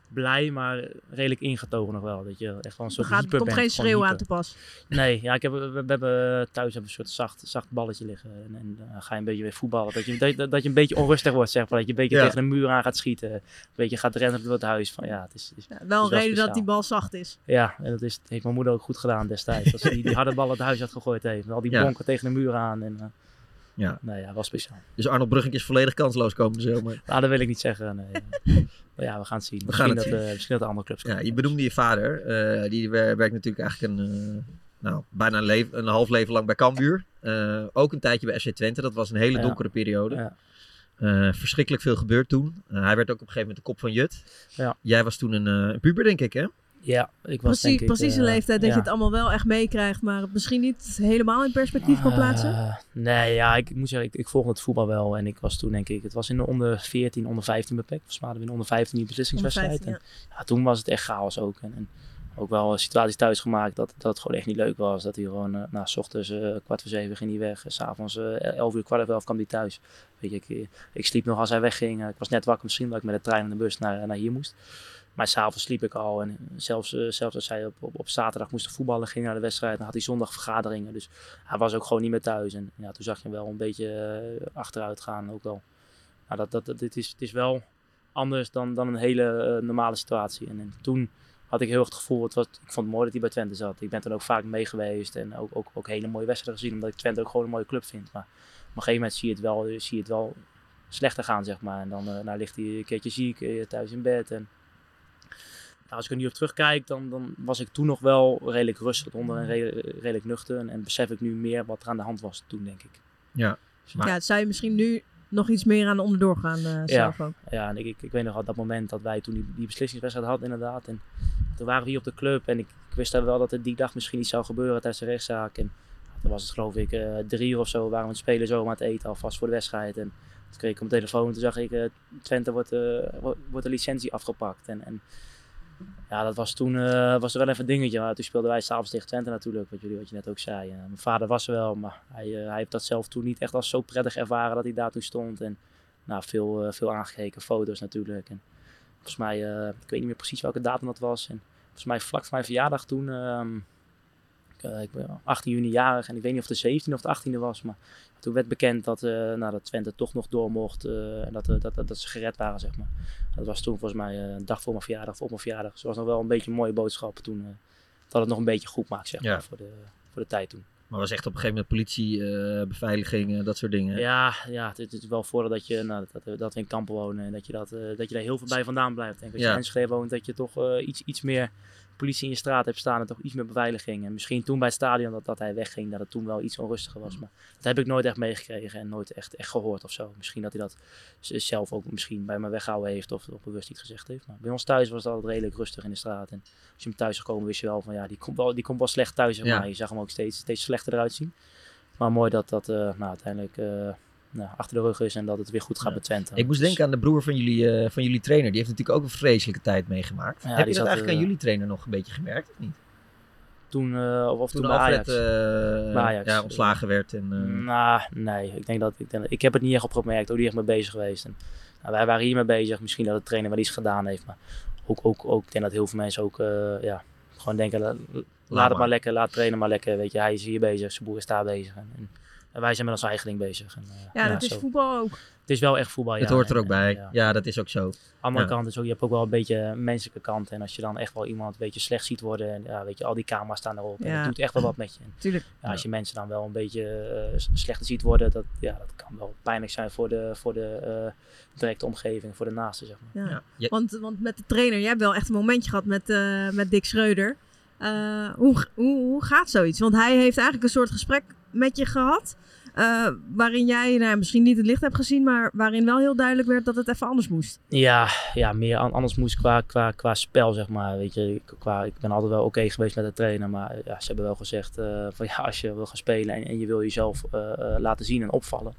blij, maar redelijk ingetogen nog wel. Dat je echt wel een soort Er gaat, komt bent, geen schreeuw aan te pas. Nee, ja, ik heb, we, we hebben thuis hebben we een soort zacht, zacht balletje liggen. En, en dan ga je een beetje weer voetballen. Dat je, dat, dat je een beetje onrustig wordt, zeg maar. Dat je een beetje Ja. tegen de muur aan gaat schieten. Een beetje gaat rennen door het huis. Van, ja, het is, is, het is Wel een reden dat die bal zacht is. Ja, en dat is, heeft mijn moeder ook goed gedaan destijds. Als ze die, die harde bal het huis had gegooid heeft. Al die Ja. bonken tegen de muur aan. En, eh, Ja. Nee, ja, was speciaal. Dus Arnold Brugging is volledig kansloos komende zomer. Nou, dat wil ik niet zeggen. Nee. maar ja, we gaan het zien. We Misschien, gaan het dat, zien. eh, misschien dat de andere clubs Ja, je benoemde je vader. eh, die wer- werkt natuurlijk eigenlijk een, eh, nou, bijna een, leven, een half leven lang bij Cambuur. Ook een tijdje bij FC Twente. Dat was een hele Ja. donkere periode. Ja. Verschrikkelijk veel gebeurd toen. Hij werd ook op een gegeven moment de kop van Jut. Ja. Jij was toen een, een puber, denk ik, hè? Ja, ik was Precies, denk ik, precies een eh, leeftijd dat je het allemaal wel echt meekrijgt, maar het misschien niet helemaal in perspectief kan plaatsen. Eh, nee, ja, ik, ik moet zeggen, ik, ik volgde het voetbal wel. En ik was toen, denk ik, het was in de onder 14, onder 15 beperkt. Volgens mij hadden we in de onder 15 die beslissingswedstrijd. Onder 15, En, ja, toen was het echt chaos ook. En, en ook wel een situaties thuis gemaakt dat, dat het gewoon echt niet leuk was. Dat hij gewoon, eh nou, s ochtends kwart voor zeven ging hij weg. S s'avonds eh 11 uur, kwart over elf kwam hij thuis. Weet je, ik, ik sliep nog als hij wegging. Ik was net wakker misschien, dat ik met de trein en de bus naar, naar hier moest. Maar s'avonds sliep ik al. En zelfs, eh, zelfs als hij op, op, op zaterdag moest voetballen, ging naar de wedstrijd. Dan had hij zondag vergaderingen. Dus hij was ook gewoon niet meer thuis. En ja, toen zag je hem wel een beetje eh, achteruit gaan ook wel. Nou, dat, dat, dat, dit is, het is wel anders dan, dan een hele eh, normale situatie. En, en toen had ik heel erg het gevoel, het was, ik vond het mooi dat hij bij Twente zat. Ik ben toen ook vaak mee geweest en ook, ook, ook hele mooie wedstrijden gezien. Omdat ik Twente ook gewoon een mooie club vind. Maar op een gegeven moment zie je het wel, zie je het wel slechter gaan, zeg maar. En dan nou, ligt hij een keertje ziek, thuis in bed. En nou, als ik er nu op terugkijk, dan, dan was ik toen nog wel redelijk rustig onder en re- redelijk nuchter. En, en besef ik nu meer wat er aan de hand was toen, denk ik. Ja. Ja, het zou je misschien nu nog iets meer aan onderdoor gaan eh, zelf ook. Ja, en ik, ik, ik weet nog op dat moment dat wij toen die, die beslissingswedstrijd hadden inderdaad. En toen waren we hier op de club en ik, ik wist daar wel dat er die dag misschien iets zou gebeuren tijdens de rechtszaak. En toen was het geloof ik eh, drie uur of zo, waren we het spelen zo aan het eten alvast voor de wedstrijd. En toen kreeg ik op mijn telefoon en toen zag ik, eh, Twente wordt, eh, wordt, wordt de licentie afgepakt. En, en ja, dat was toen eh, was er wel even een dingetje. Maar toen speelden wij s'avonds tegen Twente natuurlijk, wat, jullie, wat je net ook zei. Eh, mijn vader was er wel, maar hij, eh, hij heeft dat zelf toen niet echt als zo prettig ervaren dat hij daar toen stond. En nou, veel, veel aangekeken, foto's natuurlijk. En volgens mij, ik weet niet meer precies welke datum dat was. En volgens mij vlak voor mijn verjaardag toen, ik, eh, ik ben 18 juni jarig en ik weet niet of het de 17e of de 18e was. Maar toen werd bekend dat, eh, nou, dat Twente toch nog door mocht eh, en dat, dat, dat, dat ze gered waren, zeg maar. Dat was toen volgens mij een dag voor mijn verjaardag of op mijn verjaardag. Dus was nog wel een beetje een mooie boodschap toen. dat het nog een beetje goed maakt zeg maar, Ja. voor, de, voor de tijd toen. Maar was echt op een gegeven moment politie, beveiliging, dat soort dingen. Ja, ja het, is wel voordat dat je, nou, dat, dat, we in kampen wonen en dat je, dat, dat je daar heel veel bij vandaan blijft. Als je in Enschede woont, dat je toch iets, iets meer politie in je straat hebt staan en toch iets meer beveiliging. En misschien toen bij het stadion dat, dat hij wegging, dat het toen wel iets onrustiger was. Maar dat heb ik nooit echt meegekregen en nooit echt, echt gehoord of zo. Misschien dat hij dat zelf ook misschien bij me weggehouden heeft of, of bewust niet gezegd heeft. Maar bij ons thuis was het altijd redelijk rustig in de straat. En als je hem thuis gekomen wist je wel van ja, die komt wel, die komt wel slecht thuis. Zeg Ja. maar. Je zag hem ook steeds, steeds slechter eruit zien. Maar mooi dat dat eh, nou, uiteindelijk eh, nou, achter de rug is en dat het weer goed gaat met Twente. Ik moest denken aan de broer van jullie, eh, van jullie trainer. Die heeft natuurlijk ook een vreselijke tijd meegemaakt. Ja, Heb je dat zat, eigenlijk aan eh, jullie trainer nog een beetje gemerkt of niet? Toen, eh, of, of toen, Toen bij Alfred Ajax. eh, Bij Ajax. ja, ontslagen werd. En, eh, Nou, nee. Ik, denk dat, ik, denk, ik heb het niet echt opgemerkt. Ook niet echt mee bezig geweest. En, nou, wij waren hiermee bezig. Misschien dat de trainer wel iets gedaan heeft. Maar ook, ook, ook ik denk dat heel veel mensen ook eh, ja, gewoon denken... la- laat het maar. maar lekker, laat trainen maar lekker. Weet je, hij is hier bezig, zijn boer is daar bezig. En, en, en wij zijn met ons eigen ding bezig. En, eh, Ja, dat is voetbal ook. Het is wel echt voetbal, ja. het hoort er En- ook bij. en, Ja. dat is ook zo. andere Ja. kant is ook, je hebt ook wel een beetje een menselijke kant. En als je dan echt wel iemand een beetje slecht ziet worden. En ja, weet je, al die camera's staan erop. En Ja. dat doet echt wel wat met je. En, Tuurlijk. Ja, als je mensen dan wel een beetje s- slechter ziet worden. Dat, ja, dat kan wel pijnlijk zijn voor de, voor de eh, directe omgeving, voor de naaste, zeg maar. Ja. Want, want met de trainer, jij hebt wel echt een momentje gehad met, eh, met Dick Schreuder. Eh, hoe, hoe, hoe gaat zoiets? Want hij heeft eigenlijk een soort gesprek met je gehad. eh, waarin jij nou, misschien niet het licht hebt gezien, maar waarin wel heel duidelijk werd dat het even anders moest. Ja, ja meer an- anders moest qua, qua, qua spel, zeg maar. Weet je, qua, ik ben altijd wel oké geweest met de trainer. Maar ja, ze hebben wel gezegd eh, van ja, als je wil gaan spelen en, en je wil jezelf eh, laten zien en opvallen.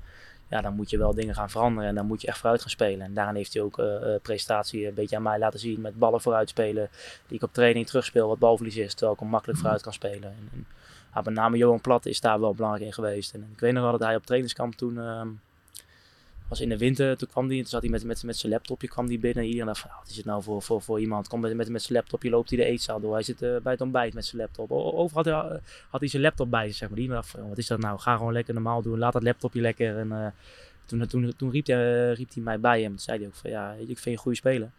Ja, dan moet je wel dingen gaan veranderen en dan moet je echt vooruit gaan spelen. En daarin heeft hij ook prestatie een beetje aan mij laten zien met ballen vooruit spelen. Die ik op training terugspeel, wat balverlies is, terwijl ik hem makkelijk vooruit kan spelen. En, en, ja, met name Johan Plat is daar wel belangrijk in geweest. En ik weet nog wel dat hij op trainingskamp toen ehm, was in de winter. Toen kwam hij, toen zat hij met, met, met zijn laptopje kwam die binnen. En iedereen dacht "Ah, wat is het nou voor, voor, voor iemand? Komt met, met, met zijn laptopje, loopt hij de eetzaal door. Hij zit eh, bij het ontbijt met zijn laptop. Overal had hij, eh, had hij zijn laptop bij zeg maar. Iedereen dacht van, "Oh, wat is dat nou? Ga gewoon lekker normaal doen. Laat dat laptopje lekker. En eh, toen, toen, toen riep, hij, riep hij mij bij hem. Toen zei hij ook van, ja, ik vind je een goede speler.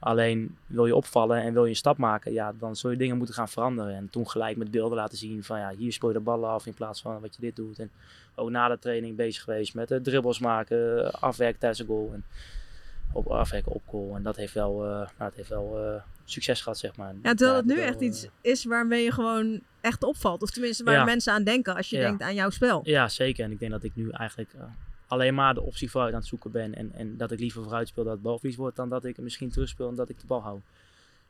Alleen wil je opvallen en wil je een stap maken, ja, dan zul je dingen moeten gaan veranderen. En toen gelijk met beelden laten zien van ja, hier speel je de ballen af in plaats van wat je dit doet. En ook na de training bezig geweest met eh, dribbles maken, afwerken tijdens de goal. En op, afwerken op goal. En dat heeft wel, eh, nou, dat heeft wel eh, succes gehad, zeg maar. Ja, terwijl het nu echt eh, iets is waarmee je gewoon echt opvalt. Of tenminste waar Ja. mensen aan denken als je Ja. denkt aan jouw spel. Ja, zeker. En ik denk dat ik nu eigenlijk eh, alleen maar de optie vooruit aan het zoeken ben. En, en dat ik liever vooruit speel dat het balverlies wordt dan dat ik misschien terugspeel en dat ik de bal hou.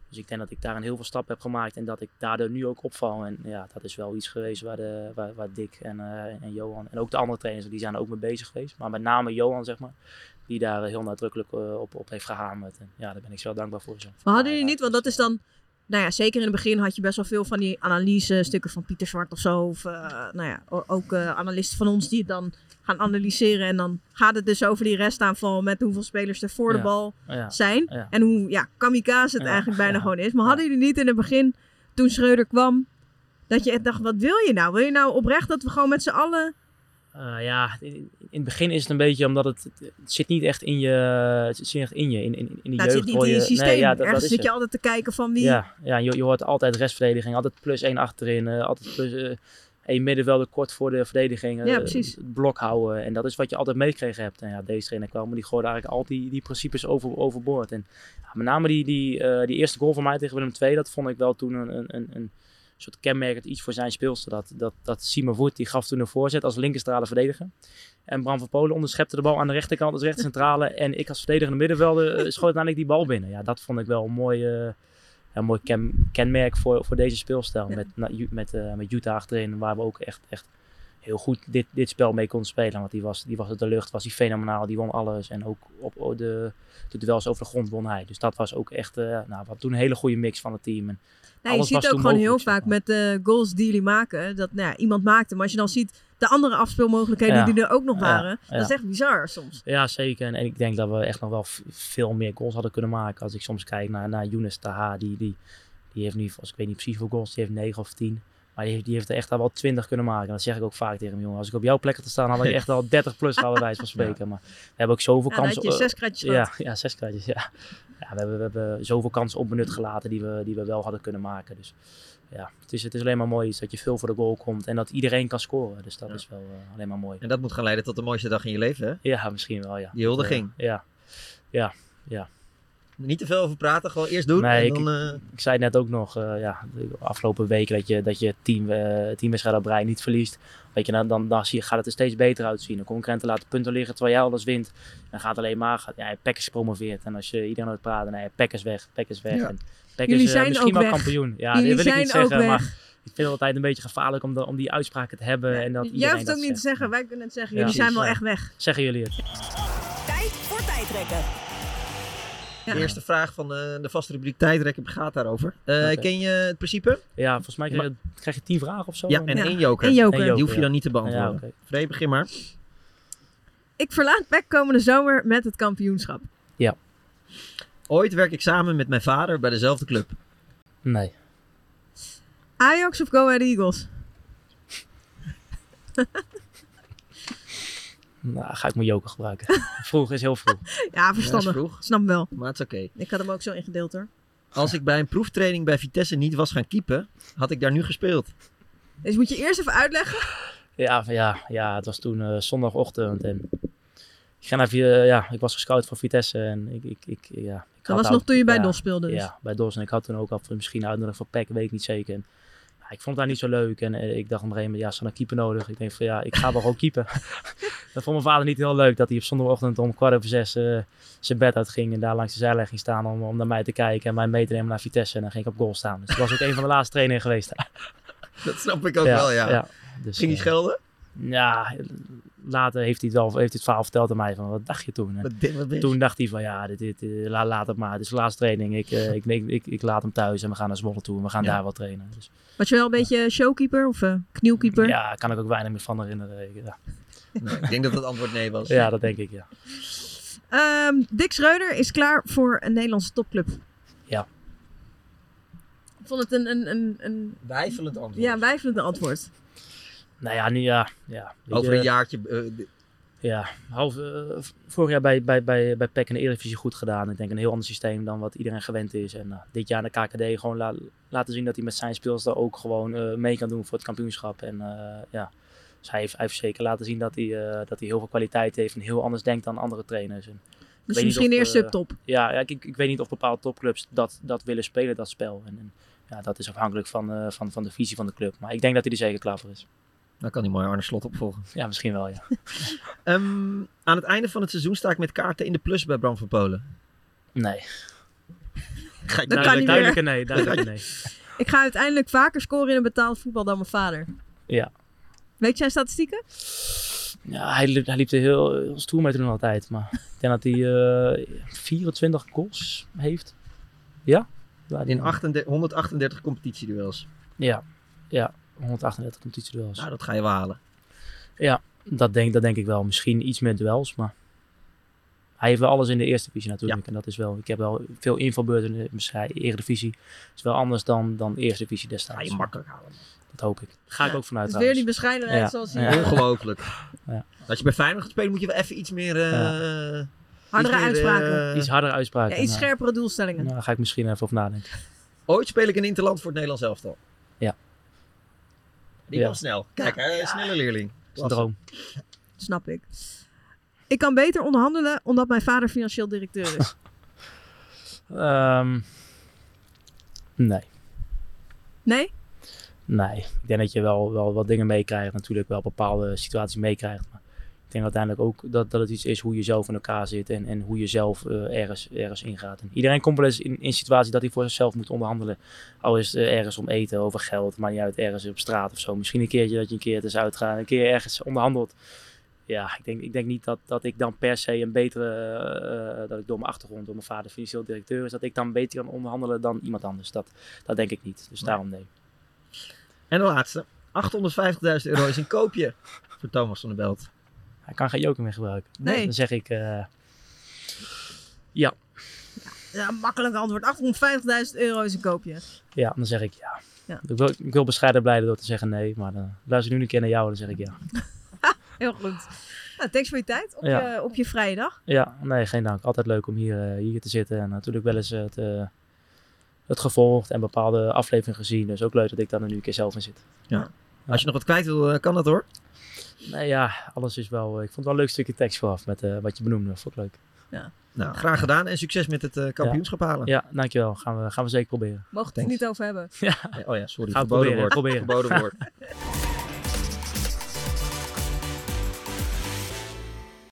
Dus ik denk dat ik daar een heel veel stap heb gemaakt en dat ik daardoor nu ook opval. En ja, dat is wel iets geweest waar, de, waar, waar Dick en, eh, en Johan en ook de andere trainers, die zijn er ook mee bezig geweest. Maar met name Johan, zeg maar, die daar heel nadrukkelijk eh, op, op heeft gehamerd. En ja, daar ben ik zo dankbaar voor. Zo. Maar hadden jullie niet, want dat is dan, nou ja, zeker in het begin had je best wel veel van die analyse stukken van Pieter Zwart of zo. Of eh, nou ja, ook eh, analisten van ons die het dan gaan analyseren. En dan gaat het dus over die restaanval met hoeveel spelers er voor de bal ja, zijn. ja. En hoe ja, kamikaze het eigenlijk bijna gewoon is. Maar hadden jullie niet in het begin, toen Schreuder kwam, dat je echt dacht, wat wil je nou? Wil je nou oprecht dat we gewoon met z'n allen... Eh, ja, in, in het begin is het een beetje omdat het, het zit niet echt in je, het zit echt in je, in, in, in de Nou, het zit niet hoor in je systeem. Nee, ja, dat, dat Ergens is zit het. je altijd te kijken van wie... Ja, ja je, je hoort altijd restverdediging, altijd plus één achterin, eh, altijd plus eh één middenvelder kort voor de verdediging. Ja, precies. Het blok houden en dat is wat je altijd meegekregen hebt. En ja, deze trainer kwam, maar die gooide eigenlijk al die, die principes over, overboord. En ja, met name die, die, die eerste goal van mij tegen Willem II, dat vond ik wel toen een, een, een, een soort kenmerkend iets voor zijn speelster. Dat, dat, dat Simon Voet, die gaf toen een voorzet als linkerstrale verdediger. En Bram van Polen onderschepte de bal aan de rechterkant als rechtercentrale. En ik als verdedigende middenvelder eh, schoot uiteindelijk die bal binnen. Ja, dat vond ik wel een mooi, eh, een mooi ken, kenmerk voor, voor deze speelstijl. Met, na- Ju- met, eh, met Utah achterin, waar we ook echt, echt heel goed dit, dit spel mee konden spelen. Want die was, die was uit de lucht, was hij fenomenaal, die won alles. En ook op de, de duels over de grond won hij. Dus dat was ook echt, eh nou, wat toen een hele goede mix van het team. En Nou, je ziet ook gewoon heel vaak met de goals die jullie maken, dat nou ja, iemand maakte. Maar als je dan ziet de andere afspeelmogelijkheden Ja. die er ook nog waren, ja. dat is echt bizar soms. Ja, zeker. En, en ik denk dat we echt nog wel veel meer goals hadden kunnen maken. Als ik soms kijk naar, naar Younes Taha, die, die, die heeft nu, als ik weet niet precies hoeveel goals, die heeft 9 of 10. Maar die, heeft- die heeft er echt al wel 20 kunnen maken. En dat zeg ik ook vaak tegen hem, jongen. Als ik op jouw plek had te staan, had ik echt al 30 plus gehouden, bij wijze van spreken. Maar we hebben ook zoveel Ja, kansen. zes kratjes Ja, ja, zes kratjes, ja. ja we, hebben, we hebben zoveel kansen onbenut gelaten die we, die we wel hadden kunnen maken. Dus ja, het is, het is alleen maar mooi dat je veel voor de goal komt en dat iedereen kan scoren. Dus dat is wel eh, alleen maar mooi. En dat moet gaan leiden tot de mooiste dag in je leven, hè? Ja, misschien wel, ja. Die huldiging. Eh, ja, ja, ja. Niet te veel over praten, gewoon eerst doen. Nee, en ik, dan, eh, ik zei net ook nog, eh, ja, de afgelopen weken dat je, dat je team, eh teamwedstrijden op rij niet verliest. Weet je, dan, dan, dan zie je, gaat het er steeds beter uitzien. De concurrenten laten punten liggen terwijl jij alles wint. Dan gaat het alleen maar, gaat, ja, Pek is gepromoveerd. En als je iedereen hoort praten, nee, Pek is weg, Pek is weg. Ja. En Pek Jullie is zijn misschien ook wel weg. kampioen. Ja, Jullie dat wil ik niet zeggen, maar ik vind het altijd een beetje gevaarlijk om, de, om die uitspraken te hebben. en dat Jij iedereen hoeft het ook niet te zeggen. Wij kunnen het zeggen. Ja. Jullie zijn wel echt weg. Zeggen jullie het? Tijd voor tijdrekken. Ja. De eerste vraag van de, de vaste rubriek tijdrekken gaat daarover. Eh. Ken je het principe? Ja, volgens mij krijg je, krijg je tien vragen of zo. Ja, en Ja. één joker. Joker. Die hoef je ja. dan niet te beantwoorden. Ja, oké. Vrede, begin maar. Ik verlaat PEC komende zomer met het kampioenschap. Ja. Ooit werk ik samen met mijn vader bij dezelfde club. Nee. Ajax of Go Ahead Eagles? Nou, ga ik mijn joker gebruiken. vroeg is heel vroeg. Ja, verstandig. Ja, vroeg. Snap wel. Maar het is oké. Ik had hem ook zo ingedeeld hoor. Als ik bij een proeftraining bij Vitesse niet was gaan keepen, had ik daar nu gespeeld. Dus moet je eerst even uitleggen. Ja, van- ja, ja, het was toen eh, zondagochtend en ik, ga naar, eh, ja, ik was gescout voor Vitesse en ik, ik, ik, ja, ik Dat had was nog toen je bij ja, DOS speelde dus. Ja, bij DOS en ik had toen ook al misschien uitnodiging voor PEC, weet ik niet zeker. En, ik vond het daar niet zo leuk en eh, ik dacht op een gegeven moment, ja, ze hadden een keeper nodig. Ik denk van ja, ik ga wel gewoon keeper. dat vond mijn vader niet heel leuk dat hij op zondagochtend om kwart over zes eh, zijn bed uitging en daar langs de zijlijn ging staan om, om naar mij te kijken en mij mee te nemen naar Vitesse en dan ging ik op goal staan. Dus dat was ook een van de laatste trainingen geweest. Dat snap ik ook wel, ja. Dus, Ging hij eh, schelden? Ja, later heeft hij het wel heeft hij het verhaal verteld aan mij van wat dacht je toen? Wat wat toen dacht hij van ja, dit, dit, eh, la- laat het maar. Het is de laatste training. Ik, eh, ik, ik, ik, ik laat hem thuis en we gaan naar Zwolle toe en we gaan Ja. daar wel trainen. Dus, Was je wel een beetje showkeeper of eh, knielkeeper? ja, daar kan ik ook weinig meer van herinneren. Ik- Ja, Nee, ik denk dat het antwoord nee was. ja dat denk ik ja. Ehm, Dick Schreuder is klaar voor een Nederlandse topclub. Ja. Ik vond het een, een, een, een Wijfelend antwoord. ja, wijfelend antwoord. Nou ja, nu ja. ja Over je, een jaartje. eh, Ja, half, eh, vorig jaar bij, bij, bij, bij PEC in de Eredivisie goed gedaan. Ik denk een heel ander systeem dan wat iedereen gewend is. En nou, dit jaar in de KKD gewoon la- laten zien dat hij met zijn speels daar ook gewoon eh, mee kan doen voor het kampioenschap. En eh, ja, dus hij heeft, hij heeft zeker laten zien dat hij, eh, dat hij heel veel kwaliteit heeft en heel anders denkt dan andere trainers. En Dus misschien eerst eh, subtop. Ja, ja ik, ik, ik weet niet of bepaalde topclubs dat, dat willen spelen, dat spel. En, en ja, dat is afhankelijk van, eh, van, van de visie van de club. Maar ik denk dat hij er zeker klaar voor is. Dan kan hij mooi Arne Slot opvolgen. Ja, misschien wel, ja. Ehm, aan het einde van het seizoen sta ik met kaarten in de plus bij Bram van Polen. Nee. Ga ik Dat nou- kan niet duidelijke meer. nee, duidelijke nee. Ik ga uiteindelijk vaker scoren in een betaald voetbal dan mijn vader. Ja. Weet jij statistieken? Ja, hij liep, hij liep er heel, heel stoer mee toen altijd. Maar ik denk dat hij eh 24 goals heeft. Ja? Ja, In 38 138 competitieduels. Ja, ja 138 competitieduels. Nou, dat ga je wel halen. Ja, dat denk, dat denk ik wel. Misschien iets meer duels, maar hij heeft wel alles in de eerste divisie natuurlijk. En dat is wel, ik heb wel veel invalbeurten in de eredivisie. Is wel anders dan, dan eerste divisie destijds. Ga je makkelijk halen. Dat hoop ik. Ga ik ook vanuit Dus weer die bescheidenheid Ja. zoals Ja. hij... Ongelooflijk. Ja. Als je bij Feyenoord gaat spelen, moet je wel even iets meer... eh, Hardere iets meer, uitspraken. eh, Iets harder uitspraken. Ja, iets scherpere doelstellingen. nou, daar ga ik misschien even over nadenken. Ooit speel ik een interland voor het Nederlands elftal. Ja. Die Ja. kan snel. Kijk, hè, snelle leerling. Dat is een droom. Snap ik. Ik kan beter onderhandelen omdat mijn vader financieel directeur is. Ehm, nee. Nee? Nee, ik denk dat je wel, wel wat dingen meekrijgt. Natuurlijk wel bepaalde situaties meekrijgt. Ik denk uiteindelijk ook dat, dat het iets is hoe je zelf in elkaar zit. En, en hoe je zelf eh, ergens, ergens ingaat. En iedereen komt wel eens in, in situatie dat hij voor zichzelf moet onderhandelen. Al is het eh, ergens om eten, over geld. Maar niet uit ergens op straat of zo. Misschien een keertje dat je een keer het eens uitgaat. Een keer ergens onderhandelt. Ja, ik denk, ik denk niet dat, dat ik dan per se een betere, eh, dat ik door mijn achtergrond, door mijn vader financieel directeur is, dat ik dan beter kan onderhandelen dan iemand anders. Dat, dat denk ik niet. Dus daarom nee. En de laatste. 850.000 euro is een koopje voor Thomas van der Belt. Hij kan geen joker meer gebruiken. Nee. Dan zeg ik eh, ja. Ja, makkelijk antwoord. 850.000 euro is een koopje. Ja, dan zeg ik ja. Ja. Ik, wil, ik wil bescheiden blijven door te zeggen nee, maar dan luister ik nu een keer naar jou en dan zeg ik ja. Heel goed. Nou, thanks voor je tijd op, Ja. je, op je vrije dag. Ja, nee, geen dank. Altijd leuk om hier, eh, hier te zitten. En natuurlijk wel eens het, eh, het gevolgd en bepaalde afleveringen gezien. Dus ook leuk dat ik daar nu een keer zelf in zit. Ja. Als je nog wat kwijt wil, eh, kan dat hoor. Nee, ja, alles is wel... Ik vond het wel een leuk stukje tekst vooraf met eh, wat je benoemde. Vond ik leuk. Ja. Nou, graag gedaan en succes met het eh, kampioenschap halen. Ja, dankjewel. Gaan we, gaan we zeker proberen. Mogen we het niet over hebben. Ja. Oh ja, sorry. Gaan we Verboden proberen, woord. proberen. Verboden woord.